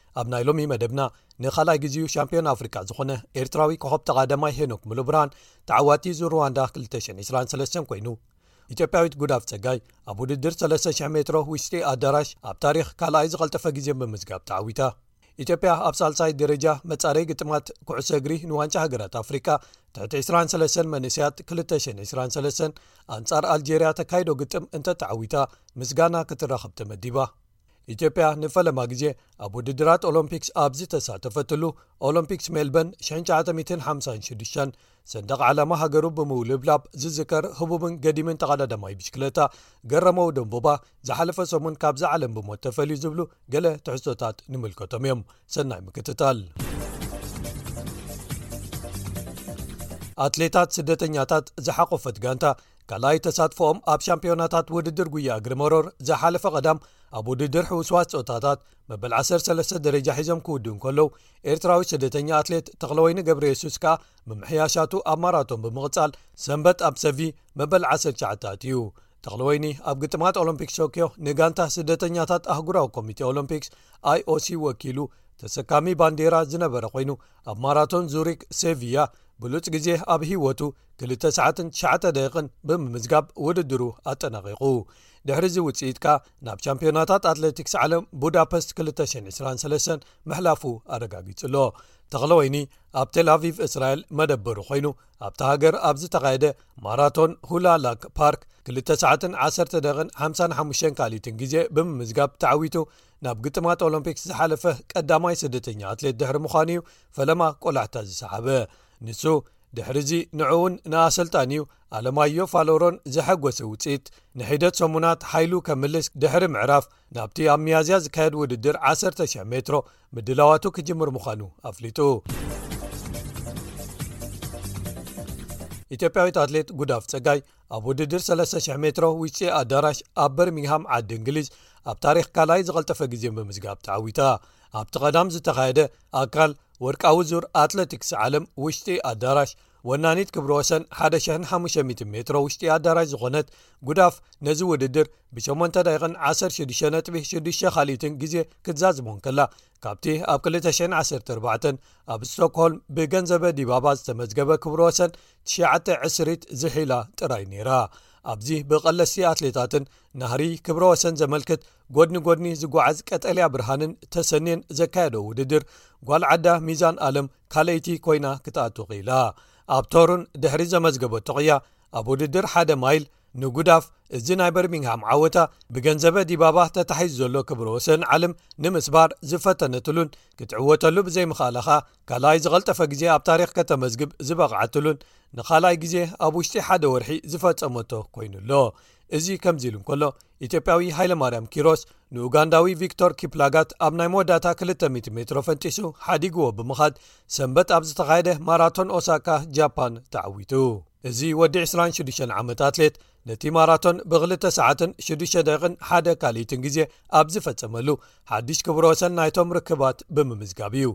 Speaker 3: ኣብ ናይ ሎሚ መደብና ንካልኣይ ግዜኡ ሻምፒዮን ኣፍሪቃ ዝኾነ ኤርትራዊ ኮኸብ ተቓዳማይ ሄኖክ ምሉ ብርሃን ተዓዋቲ ዙ ሩዋንዳ 223 ኮይኑ ኢትዮጵያዊት ጉዳፍ ጸጋይ ኣብ ውድድር 3,00 ሜትሮ ውሽጢ ኣዳራሽ ኣብ ታሪኽ ካልኣይ ዝቐልጠፈ ግዜ ብምዝጋብ ተዓዊታ ኢትዮጵያ ኣብ ሳልሳይ ደረጃ መጻረይ ግጥማት ኩዕሶ እግሪ ንዋንጫ ሃገራት ኣፍሪቃ ትሕቲ 23 መንእሰያት 223 ኣንጻር ኣልጀርያ ተካይዶ ግጥም እንተተዓዊታ ምስጋና ክትራኸብ ተመዲባ ኢትዮጵያ ንፈለማ ግዜ ኣብ ውድድራት ኦሎምፒክስ ኣብ ዝተሳተፈትሉ ኦሎምፒክስ ሜልበን 956 ሰንደቕ ዓላማ ሃገሩ ብምውልብላብ ዝዝከር ህቡብን ገዲምን ተቐዳዳማይ ብሽክለታ ገረመው ደንቦባ ዝሓለፈ ሰሙን ካብዚ ዓለም ብሞት ተፈልዩ ዝብሉ ገለ ትሕዝቶታት ንምልከቶም እዮም ሰናይ ምክትታል ኣትሌታት ስደተኛታት ዝሓቆፈት ጋንታ ካልኣይ ተሳትፎኦም ኣብ ሻምፒዮናታት ውድድር ጉያ እግሪ መሮር ዝሓለፈ ቀዳም ኣብ ውድድር ሕውስዋስ ፀወታታት መበል 13 ደረጃ ሒዞም ክውድኡ እንከለዉ ኤርትራዊ ስደተኛ ኣትሌት ተክለወይኒ ገብረ የሱስ ከኣ ምምሕያሻቱ ኣብ ማራቶን ብምቕጻል ሰንበት ኣብ ሰቪ መበል 19 ኣትዩ ተክለወይኒ ኣብ ግጥማት ኦሎምፒክስ ቶክዮ ንጋንታ ስደተኛታት ኣህጉራዊ ኮሚቴ ኦሎምፒክስ ኣይኦሲ ወኪሉ ተሰካሚ ባንዴራ ዝነበረ ኮይኑ ኣብ ማራቶን ዙሪክ ሴቪያ ብሉፅ ግዜ ኣብ ህይወቱ 2 ሰዓትን 9 ደቂቕን ብምምዝጋብ ውድድሩ ኣጠናቒቑ ድሕሪ እዚ ውፅኢት ከኣ ናብ ቻምፒዮናታት ኣትለቲክስ ዓለም ቡዳፐስት 223 ምሕላፉ ኣረጋጊጹ ኣሎ ተኽለ ወይኒ ኣብ ቴላቪቭ እስራኤል መደበሩ ኮይኑ ኣብቲ ሃገር ኣብ ዝተኻየደ ማራቶን ሁላላክ ፓርክ 2 ሰዓትን 1 ደቕን 55 ካልኢትን ግዜ ብምምዝጋብ ተዓዊቱ ናብ ግጥማት ኦሎምፒክስ ዝሓለፈ ቀዳማይ ስደተኛ ኣትሌት ድሕሪ ምዃኑ እዩ ፈለማ ቆላሕታ ዝሰሓበ ንሱ ድሕሪዚ ንዕውን ንኣሰልጣን እዩ ኣለማዮ ፋሎሮን ዘሐጐሰ ውፅኢት ንሒደት ሰሙናት ሓይሉ ከምልስ ድሕሪ ምዕራፍ ናብቲ ኣብ መያዝያ ዝካየድ ውድድር 1,00 ሜትሮ ምድላዋቱ ክጅምር ምዃኑ ኣፍሊጡ ኢትዮጵያዊት ኣትሌት ጉዳፍ ፀጋይ ኣብ ውድድር 3,00 ሜትሮ ውጭ ኣዳራሽ ኣብ በርሚንግሃም ዓዲ እንግሊዝ ኣብ ታሪክ ካልኣይ ዝቐልጠፈ ግዜ ብምዝጋብ ተዓዊታ ኣብቲ ቀዳም ዝተኻየደ ኣካል ወርቃዊ ዙር ኣትለቲክስ ዓለም ውሽጢ ኣዳራሽ ወናኒት ክብሪ ወሰን 1500 ሜትሮ ውሽጢ ኣዳራሽ ዝኾነት ጉዳፍ ነዚ ውድድር ብ8 ዳቕን 16 ነጥ 6ዱሽ ካልኢትን ግዜ ክትዛዝሞን ከላ ካብቲ ኣብ 214 ኣብ ስቶክሆልም ብገንዘበ ዲባባ ዝተመዝገበ ክብሮ ወሰን 9ሸ ዕስሪት ዝሒላ ጥራይ ነይራ ኣብዚ ብቐለሲ ኣትሌታትን ናህሪ ክብሮ ወሰን ዘመልክት ጎድኒ ጎድኒ ዝጓዓዝ ቀጠልያ ብርሃንን ተሰንየን ዘካየዶ ውድድር ጓል ዓዳ ሚዛን ኣለም ካልይቲ ኮይና ክትኣቱ ክኢላ ኣብ ቶሩን ድሕሪ ዘመዝገበ ተቕያ ኣብ ውድድር ሓደ ማይል ንጉዳፍ እዚ ናይ በርሚንግሃም ዓወታ ብገንዘበ ዲባባ ተታሒዙ ዘሎ ክብረ ወሰን ዓለም ንምስባር ዝፈተነትሉን ክትዕወተሉ ብዘይምኽኣላ ከኣ ካልኣይ ዝቐልጠፈ ግዜ ኣብ ታሪኽ ከተመዝግብ ዝበቕዓትሉን ንኻልኣይ ግዜ ኣብ ውሽጢ ሓደ ወርሒ ዝፈጸመቶ ኮይኑ ኣሎ እዚ ከምዚ ኢሉ እንከሎ ኢትዮጵያዊ ሃይለማርያም ኪሮስ ንኡጋንዳዊ ቪክቶር ኪፕላጋት ኣብ ናይ መወዳእታ 200 ሜትሮ ፈንጢሱ ሓዲግዎ ብምኻድ ሰንበት ኣብ ዝተኻየደ ማራቶን ኦሳካ ጃፓን ተዓዊቱ እዚ ወዲ ዕስራን ሽዱሽተን ዓመት ኣትሌት ነቲ ማራቶን ብክልተ ሰዓትን ሽዱሽተ ደቂቕን ሓደ ካልኢትን ግዜ ኣብ ዝፈጸመሉ ሓድሽ ክብሮ ወሰን ናይቶም ርክባት ብምምዝጋብ እዩ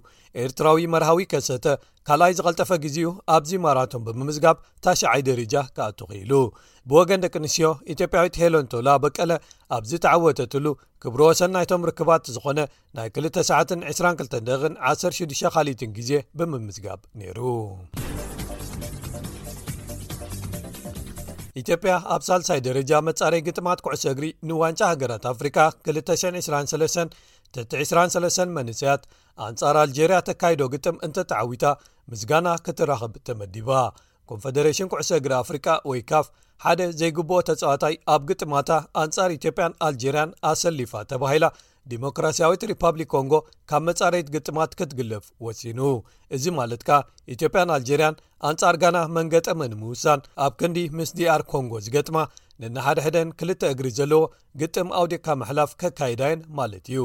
Speaker 3: ኤርትራዊ መርሃዊ ከሰተ ካልኣይ ዝቐልጠፈ ግዜኡ ኣብዚ ማራቶን ብምምዝጋብ ታሸዓይ ደረጃ ክኣቱ ክኢሉ ብወገን ደቂ ኣንስዮ ኢትዮጵያዊት ሄሎንቶላ በቀለ ኣብ ዝተዓወተትሉ ክብሮ ወሰን ናይቶም ርክባት ዝኾነ ናይ 2 ሰዓትን 22 ደን 16 ካሊትን ግዜ ብምምዝጋብ ነይሩ ኢትዮጵያ ኣብ ሳልሳይ ደረጃ መጻረይ ግጥማት ኩዕሶ እግሪ ንዋንጫ ሃገራት ኣፍሪካ 223 ትቲ 23 መንሰያት ኣንጻር ኣልጀርያ ተካይዶ ግጥም እንተተዓዊታ ምስጋና ክትራኽብ ተመዲባ ኮንፈደሬሽን ኩዕሶ እግሪ ኣፍሪቃ ወይ ካፍ ሓደ ዘይግብኦ ተጻዋታይ ኣብ ግጥማታ ኣንጻር ኢትዮጵያን ኣልጀርያን ኣሰሊፋ ተባሂላ ዲሞክራስያዊት ሪፓብሊክ ኮንጎ ካብ መጻረይት ግጥማት ክትግልፍ ወሲኑ እዚ ማለት ከኣ ኢትዮጵያን ኣልጀርያን ኣንጻር ጋና መንገጠመ ንምውሳን ኣብ ክንዲ ምስ ዲኣር ኮንጎ ዝገጥማ ንናሓደ ሕደን ክልተ እግሪ ዘለዎ ግጥም ኣውዲቕካ ምሕላፍ ከካይዳየን ማለት እዩ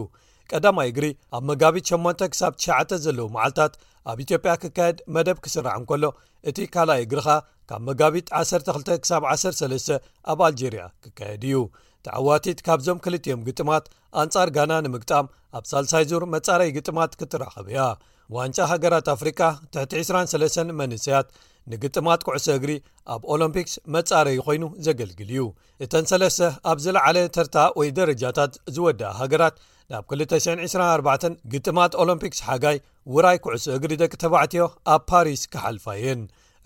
Speaker 3: ቀዳማይ እግሪ ኣብ መጋቢት 8 ክሳብ 9 ዘለዉ መዓልትታት ኣብ ኢትዮጵያ ክካየድ መደብ ክስራዕ እንከሎ እቲ ካልይ እግሪ ኸኣ ካብ መጋቢት 12 ክሳብ 13 ኣብ ኣልጀርያ ክካየድ እዩ ተዓዋቲት ካብዞም ክልቲኦም ግጥማት ኣንጻር ጋና ንምግጣም ኣብ ሳልሳይ ዙር መጻረይ ግጥማት ክትራኸብ እያ ዋንጫ ሃገራት ኣፍሪቃ ትሕቲ 23 መንሰያት ንግጥማት ኩዕሶ እግሪ ኣብ ኦሎምፒክስ መጻረይ ኮይኑ ዘገልግል እዩ እተን ሰለስተ ኣብ ዝለዓለ ተርታ ወይ ደረጃታት ዝወድኣ ሃገራት ናብ 224 ግጥማት ኦሎምፒክስ ሓጋይ ውራይ ኩዕሶ እግሪ ደቂ ተባዕትዮ ኣብ ፓሪስ ክሓልፋ እየን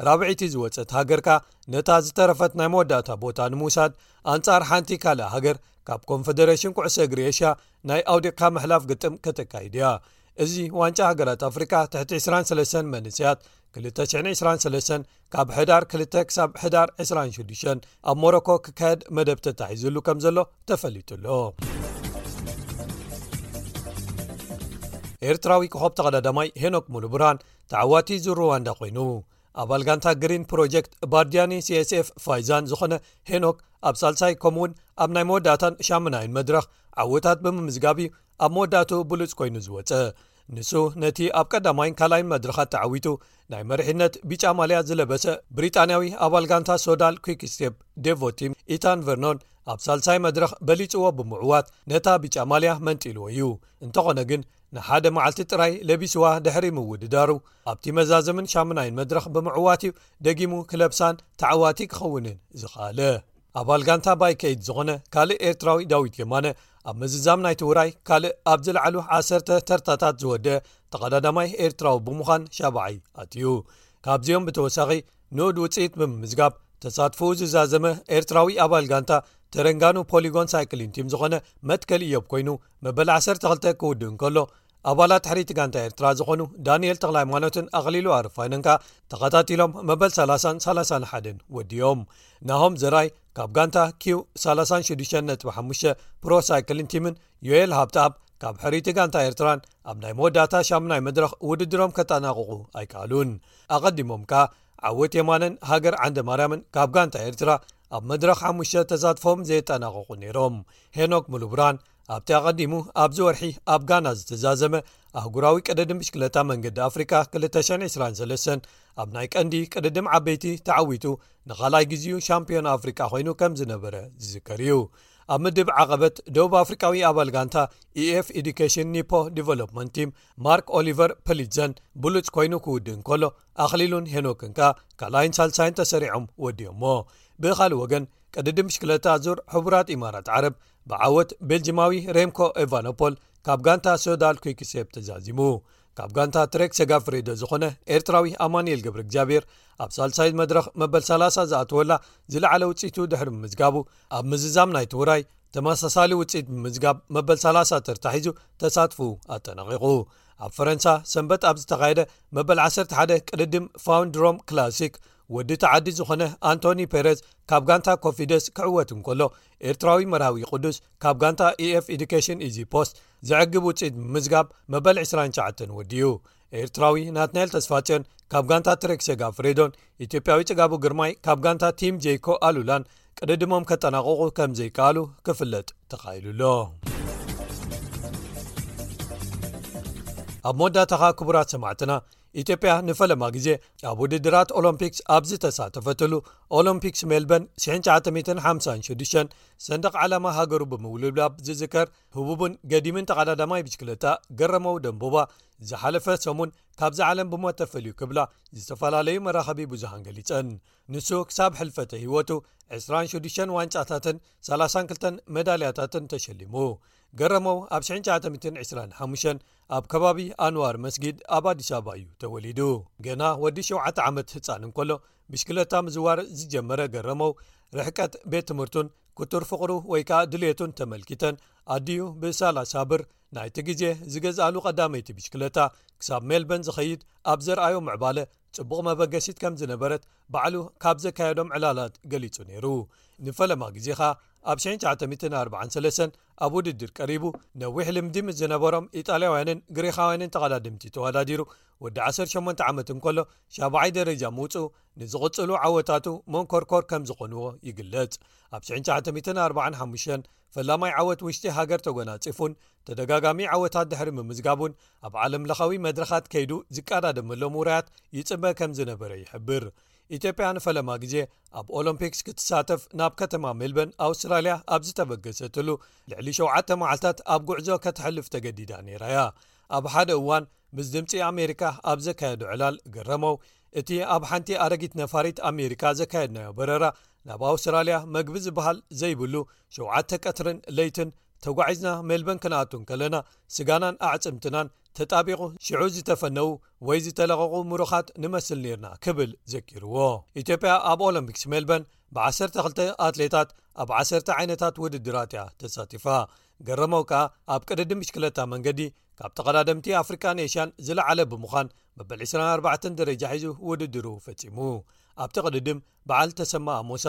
Speaker 3: ራብዒቲ ዝወፀት ሃገርካ ነታ ዝተረፈት ናይ መወዳእታ ቦታ ንምውሳድ ኣንጻር ሓንቲ ካልእ ሃገር ካብ ኮንፈደሬሽን ኩዕሰ እግሪ ኤሽያ ናይ ኣውዲቕካ ምሕላፍ ግጥም ከተካይድ እያ እዚ ዋንጫ ሃገራት ኣፍሪቃ ትሕቲ 23 መንስያት 223 ካብ ሕዳር 2 ክሳብ ሕዳር 26 ኣብ ሞሮኮ ክካየድ መደብ ተታሒዝሉ ከም ዘሎ ተፈሊጡ ኣሎ ኤርትራዊ ኮኸብ ተቐዳዳማይ ሄኖክ ሙሉ ብርሃን ተዓዋቲ ዙሩዋንዳ ኮይኑ ኣባል ጋንታ ግሪን ፕሮጀክት ባርድያኒ ሲsf ፋይዛን ዝኾነ ሄኖክ ኣብ ሳልሳይ ከምኡ ውን ኣብ ናይ መወዳእታን ሻሙናይን መድረኽ ዓወታት ብምምዝጋብ እዩ ኣብ መወዳእትኡ ብሉፅ ኮይኑ ዝወፀ ንሱ ነቲ ኣብ ቀዳማይን ካልይን መድረኻት ተዓዊቱ ናይ መርሒነት ቢጫ ማልያ ዝለበሰ ብሪጣንያዊ ኣባል ጋንታ ሶዳል ኩክስቴፕ ደቮቲም ኢታን ቨርኖን ኣብ ሳልሳይ መድረኽ በሊፅዎ ብምዕዋት ነታ ቢጫ ማልያ መንጢልዎ እዩ እንተኾነ ግን ንሓደ መዓልቲ ጥራይ ለቢስዋ ድሕሪ ምውድዳሩ ኣብቲ መዛዘምን ሻሙናይን መድረኽ ብምዕዋት እዩ ደጊሙ ክለብሳን ተዓዋቲ ክኸውንን ዝኸኣለ ኣባል ጋንታ ባይ ከይድ ዝኾነ ካልእ ኤርትራዊ ዳዊት የማነ ኣብ ምዝዛም ናይቲ ውራይ ካልእ ኣብ ዝለዓሉ ዓሰርተ ተርታታት ዝወደ ተቐዳዳማይ ኤርትራዊ ብምዃን ሻባዓይ ኣትዩ ካብዚኦም ብተወሳኺ ንኡድ ውፅኢት ብምምዝጋብ ተሳትፉኡ ዝዛዘመ ኤርትራዊ ኣባል ጋንታ ተረንጋኑ ፖሊጎን ሳይክሊንቲም ዝኾነ መትከል እዮብ ኮይኑ መበል 12 ክውድእ እንከሎ ኣባላት ሕሪቲ ጋንታ ኤርትራ ዝኾኑ ዳንኤል ተክላይማኖትን ኣኽሊሉ ኣርፋይነን ከኣ ተኸታቲሎም መበል 30 31 ወድኦም ናሆም ዘራይ ካብ ጋንታ ኪው 36.5 ፕሮሳይክልን ቲምን ዮኤል ሃብትኣብ ካብ ሕሪቲ ጋንታ ኤርትራን ኣብ ናይ መወዳእታ ሻሙናይ መድረኽ ውድድሮም ከጠናቕቑ ኣይከኣሉን ኣቐዲሞም ከኣ ዓወት የማንን ሃገር ዓንደ ማርያምን ካብ ጋንታ ኤርትራ ኣብ መድረኽ ሓሙሽተ ተሳትፎም ዘየጠናቐቑ ነይሮም ሄኖክ ሙሉብራን ኣብቲ ኣቐዲሙ ኣብዚ ወርሒ ኣብ ጋና ዝተዛዘመ ኣህጉራዊ ቅድድም ብሽክለታ መንገዲ ኣፍሪካ 223 ኣብ ናይ ቀንዲ ቅድድም ዓበይቲ ተዓዊቱ ንኻልኣይ ግዜኡ ሻምፕዮን ኣፍሪቃ ኮይኑ ከም ዝነበረ ዝዝከር እዩ ኣብ ምድብ ዓቐበት ደቡብ ኣፍሪካዊ ኣባል ጋንታ ኤኤf ኤዱኬሽን ኒፖ ዲቨሎፕመንት ቲም ማርክ ኦሊቨር ፐሊዘን ብሉፅ ኮይኑ ክውድእ እንከሎ ኣኽሊሉን ሄኖክን ከኣ ካልኣይን ሳልሳይን ተሰሪዖም ወድኦሞ ብኻልእ ወገን ቅድዲ ምሽክለታ ዙር ሕቡራት ኢማራት ዓረብ ብዓወት ቤልጂማዊ ሬምኮ ኤቫኖፖል ካብ ጋንታ ሶዳል ኩክሴፕ ተዛዚሙ ካብ ጋንታ ትሬክ ሰጋፍሬዶ ዝኾነ ኤርትራዊ ኣማንኤል ገብሪ እግዚኣብሔር ኣብ ሳልሳይ መድረኽ መበል 30 ዝኣተወላ ዝለዓለ ውፅኢቱ ድሕሪ ምምዝጋቡ ኣብ ምዝዛም ናይቲ ውራይ ተመሳሳሊ ውፅኢት ብምምዝጋብ መበል 30 ተርታሒዙ ተሳትፉ ኣጠናቂቑ ኣብ ፈረንሳ ሰንበት ኣብ ዝተኻየደ መበል 11 ቅድድም ፋውንድሮም ክላሲክ ወዲ ተዓዲ ዝኾነ ኣንቶኒ ፔረዝ ካብ ጋንታ ኮፊደስ ክዕወት እንከሎ ኤርትራዊ መርሃዊ ቅዱስ ካብ ጋንታ ኤኤፍ e ኤዱኬሽን ኢዚ ፖስት ዘዕግብ ውፅኢት ምምዝጋብ መበል 29 ወዲኡ ኤርትራዊ ናትናኤል ተስፋፅዮን ካብ ጋንታ ትሬክ ሴጋ ፍሬዶን ኢትዮጵያዊ ጽጋቡ ግርማይ ካብ ጋንታ ቲም ጀይኮ ኣሉላን ቅድድሞም ከጠናቕቑ ከም ዘይከኣሉ ክፍለጥ ተኻኢሉ ኣሎ ኣብ መወዳእታኻ ክቡራት ሰማዕትና ኢትዮጵያ ንፈለማ ግዜ ኣብ ውድድራት ኦሎምፒክስ ኣብ ዝተሳተፈትሉ ኦሎምፒክስ ሜልበን 956 ሰንደቕ ዓላማ ሃገሩ ብምውልብላብ ዝዝከር ህቡብን ገዲምን ተቓዳዳማይ ብሽክለታ ገረመው ደንቡባ ዝሓለፈ ሰሙን ካብዚ ዓለም ብሞት ተፈልዩ ክብላ ዝተፈላለዩ መራኸቢ ብዙሃን ገሊጸን ንሱ ክሳብ ሕልፈተ ህይወቱ 26 ዋንጫታትን 32 መዳልያታትን ተሸሊሙ ገረመው ኣብ 925 ኣብ ከባቢ ኣንዋር መስጊድ ኣብ ኣዲስ ኣበባ እዩ ተወሊዱ ገና ወዲ ሸተ ዓመት ህፃን እንከሎ ብሽክለታ ምዝዋር ዝጀመረ ገረመው ርሕቀት ቤት ትምህርቱን ክቱር ፍቕሩ ወይ ከዓ ድልቱን ተመልኪተን ኣዲኡ ብሳላ ሳብር ናይቲ ግዜ ዝገዝኣሉ ቀዳመይቲ ብሽክለታ ክሳብ ሜልበን ዝኸይድ ኣብ ዘርኣዮ ምዕባለ ጽቡቕ መበገሲት ከም ዝነበረት ባዕሉ ካብ ዘካየዶም ዕላላት ገሊጹ ነይሩ ንፈለማ ግዜ ኸኣ ኣብ 943 ኣብ ውድድር ቀሪቡ ነዊሕ ልምዲ ምስ ዝነበሮም ኢጣልያውያንን ግሪኻውያንን ተቐዳድምቲ ተወዳዲሩ ወዲ 18 ዓመት እንከሎ ሻባዓይ ደረጃ ምውፅኡ ንዝቕፅሉ ዓወታቱ መንኮርኮር ከም ዝኾንዎ ይግለጽ ኣብ 945 ፈላማይ ዓወት ውሽጢ ሃገር ተጎናጺፉን ተደጋጋሚ ዓወታት ድሕሪ ምምዝጋቡን ኣብ ዓለም ለኻዊ መድረኻት ከይዱ ዝቀዳደመሎም ውራያት ይጽበ ከም ዝነበረ ይሕብር ኢትዮጵያ ንፈለማ ግዜ ኣብ ኦሎምፒክስ ክትሳተፍ ናብ ከተማ ሜልበን ኣውስትራልያ ኣብ ዝተበገሰትሉ ልዕሊ ሸተ መዓልታት ኣብ ጉዕዞ ከተሕልፍ ተገዲዳ ነይራ እያ ኣብ ሓደ እዋን ምስ ድምጺ ኣሜሪካ ኣብ ዘካየዱ ዕላል ግረመው እቲ ኣብ ሓንቲ ኣረጊት ነፋሪት ኣሜሪካ ዘካየድናዮ በረራ ናብ ኣውስትራልያ መግቢ ዝበሃል ዘይብሉ ሸተ ቀትርን ለይትን ተጓዒዝና ሜልበን ክንኣቱ ከለና ስጋናን ኣዕፅምትናን ተጣቢቑ ሽዑ ዝተፈነዉ ወይ ዝተለቐቑ ምሩኻት ንመስል ነርና ክብል ዘኪርዎ ኢትዮጵያ ኣብ ኦሎምፒክስ ሜልበን ብ12 ኣትሌታት ኣብ 1ሰ ዓይነታት ውድድራት እያ ተሳቲፋ ገረመው ከኣ ኣብ ቅድድም ብሽክለታ መንገዲ ካብ ተቐዳደምቲ ኣፍሪቃን ኤሽያን ዝለዓለ ብምዃን መበል 24 ደረጃ ሒዙ ውድድሩ ፈጺሙ ኣብቲ ቅድድም በዓል ተሰማ ኣሞሳ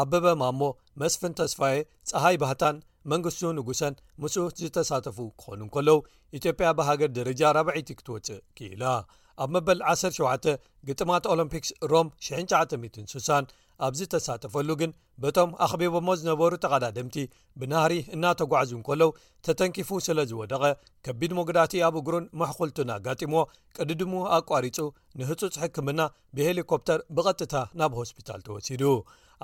Speaker 3: ኣበበ ማሞ መስፍን ተስፋየ ፀሃይ ባህታን መንግስቱ ንጉሰን ምስ ዝተሳተፉ ክኾኑ እንከለዉ ኢትዮጵያ ብሃገር ደረጃ ራብዐይቲ ክትወፅእ ክኢላ ኣብ መበል 17 ግጥማት ኦሎምፒክስ ሮም 960 ኣብ ዝተሳተፈሉ ግን በቶም ኣኽቢቦሞ ዝነበሩ ተቓዳደምቲ ብናህሪ እናተጓዕዙ እንከለው ተተንኪፉ ስለ ዝወደቐ ከቢድ መጉዳእቲ ኣብ እግሩን መሕኹልቱን ኣጋጢምዎ ቅድድሙ ኣቋሪፁ ንህፁፅ ሕክምና ብሄሊኮፕተር ብቐጥታ ናብ ሆስፒታል ተወሲዱ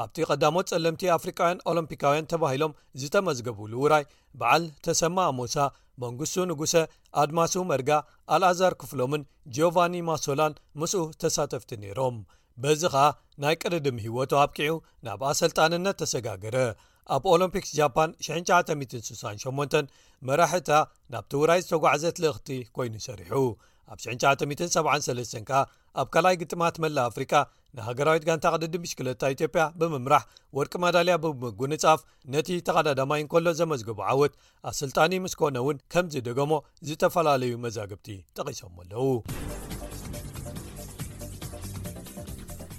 Speaker 3: ኣብቲ ቀዳሞት ጸለምቲ ኣፍሪቃውያን ኦሎምፒካውያን ተባሂሎም ዝተመዝገቡሉ ውራይ በዓል ተሰማ ኣሞሳ መንግስቱ ንጉሰ ኣድማሱ መርጋ ኣልኣዛር ክፍሎምን ጂኦቫኒ ማሶላን ምስኡ ተሳተፍቲ ነይሮም በዚ ኸኣ ናይ ቅድድም ህይወቱ ኣብቂዑ ናብ ኣሰልጣንነት ተሰጋገረ። ኣብ ኦሎምፒክስ ጃፓን 1968 መራሒ እታ ናብቲ ውራይ ዝተጓዕዘት ልእኽቲ ኰይኑ ሰሪሑ። ኣብ 1973 ከኣ ኣብ ካልኣይ ግጥማት መላእ ኣፍሪቃ ንሃገራዊት ጋንታ ቅድድም ብሽክለታ ኢትዮጵያ ብምምራሕ ወርቂ ማዳልያ ብምጕንጻፍ ነቲ ተቐዳዳማይ እንከሎ ዘመዝገቦ ዓወት ኣሰልጣኒ ምስ ኮነ እውን ከምዚ ደገሞ ዝተፈላለዩ መዛግብቲ ጠቒሶሞ ኣለዉ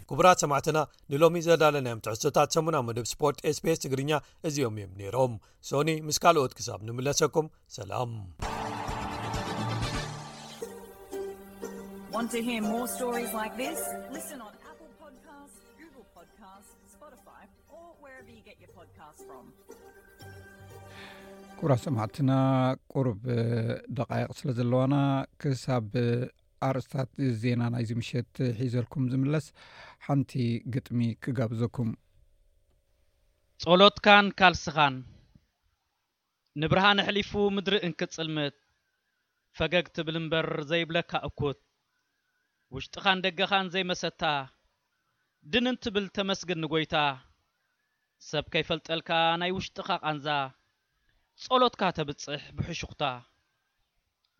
Speaker 3: ክቡራት ሰማዕትና ንሎሚ ዘዳለናዮም ትሕዝቶታት ሰሙና መደብ ስፖርት ስፔስ ትግርኛ እዚኦም እዮም ነይሮም ሶኒ ምስ ካልኦት ክሳብ ንምለሰኩም ሰላም
Speaker 1: ኩብራ ሰማዕትና ቁሩብ ደቃይቅ ስለ ዘለዋና ክሳብ ኣርእስታት ዜና ናይዚ ምሸት ሒዘልኩም ዝምለስ ሓንቲ ግጥሚ ክጋብዘኩም
Speaker 4: ጸሎትካን ካልስኻን ንብርሃን ኣሕሊፉ ምድሪ እንክጽልምት ፈገግ ትብል እምበር ዘይብለካ እኩት ውሽጥኻን ደገኻን ዘይመሰታ ድን እንትብል ተመስግን ንጎይታ ሰብ ከይፈልጠልካ ናይ ውሽጥኻ ቃንዛ ጸሎትካ ተብጽሕ ብሕሹኽታ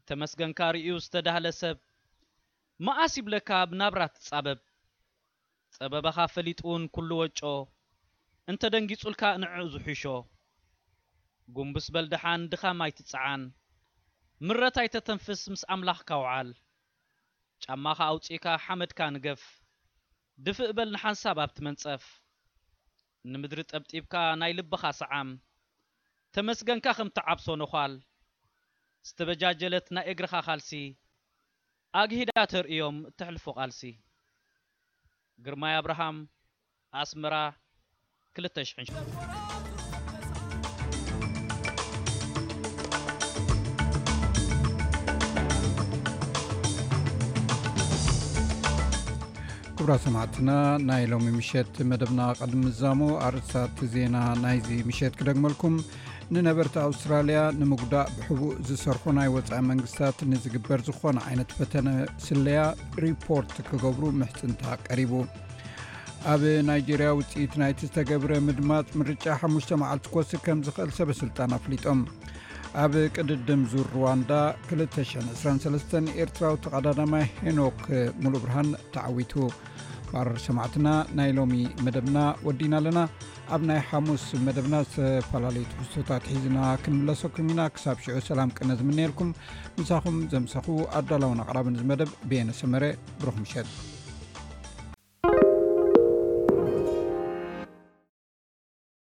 Speaker 4: ተመስገንካ ርእዩ ዝተዳህለ ሰብ መኣስ ይብለካ ብ ናብራ ትጻበብ ጸበባኻ ፈሊጡውን ኩሉ ወጮ እንተ ደንጊጹልካ ንዕዑ ዝሑሾ ጉንብስ በል ደሓን ድኻም ኣይትጸዓን ምረት ኣይተተንፍስ ምስ ኣምላኽካ ውዓል ጫማኻ ኣውጺእካ ሓመድካ ንገፍ ድፍእ በል ንሓንሳብ ኣብቲ መንጸፍ ንምድሪ ጠብጢብካ ናይ ልብኻ ሰዓም ተመስገንካ ከም ትዓብሶ ነዃል ዝተበጃጀለት ናይ እግርኻ ካልሲ ኣግሂዳ ተርእዮም እተሕልፎ ቃልሲ። ግርማይ ኣብርሃም፣ ኣስመራ፣ ክልተ
Speaker 1: ሽሕን ሸሞንተን። ክቡራት ሰማዕትና ናይ ሎሚ ምሸት መደብና ቅድሚ ምዛሙ ኣርእስታት ዜና ናይዚ ምሸት ክደግመልኩም። ንነበርቲ ኣውስትራልያ ንምጉዳእ ብሕቡእ ዝሰርሑ ናይ ወፃኢ መንግስታት ንዝግበር ዝኾነ ዓይነት ፈተነ ስለያ ሪፖርት ክገብሩ ምሕፅንታ ቀሪቡ ኣብ ናይጀርያ ውፅኢት ናይቲ ዝተገብረ ምድማፅ ምርጫ ሓሙሽተ መዓልቲ ኮስ ከም ዝኽእል ሰበስልጣን ኣፍሊጦም ኣብ ቅድድም ዙር ሩዋንዳ 223 ኤርትራዊ ተቐዳዳማይ ሄኖክ ሙሉእ ብርሃን ተዓዊቱ ባር ሰማዕትና ናይ ሎሚ መደብና ወዲና ኣለና ኣብ ናይ ሓሙስ መደብና ዝተፈላለዩ ትሕዝቶታት ሒዝና ክንምለሰኩም ኢና ክሳብ ሽዑ ሰላም ቅነ ዝምነየልኩም ምሳኹም ዘምሰኹ ኣዳላውን ኣቕራብን እዚ መደብ ብየነ ሰመረ ብሩኽ ምሸጥ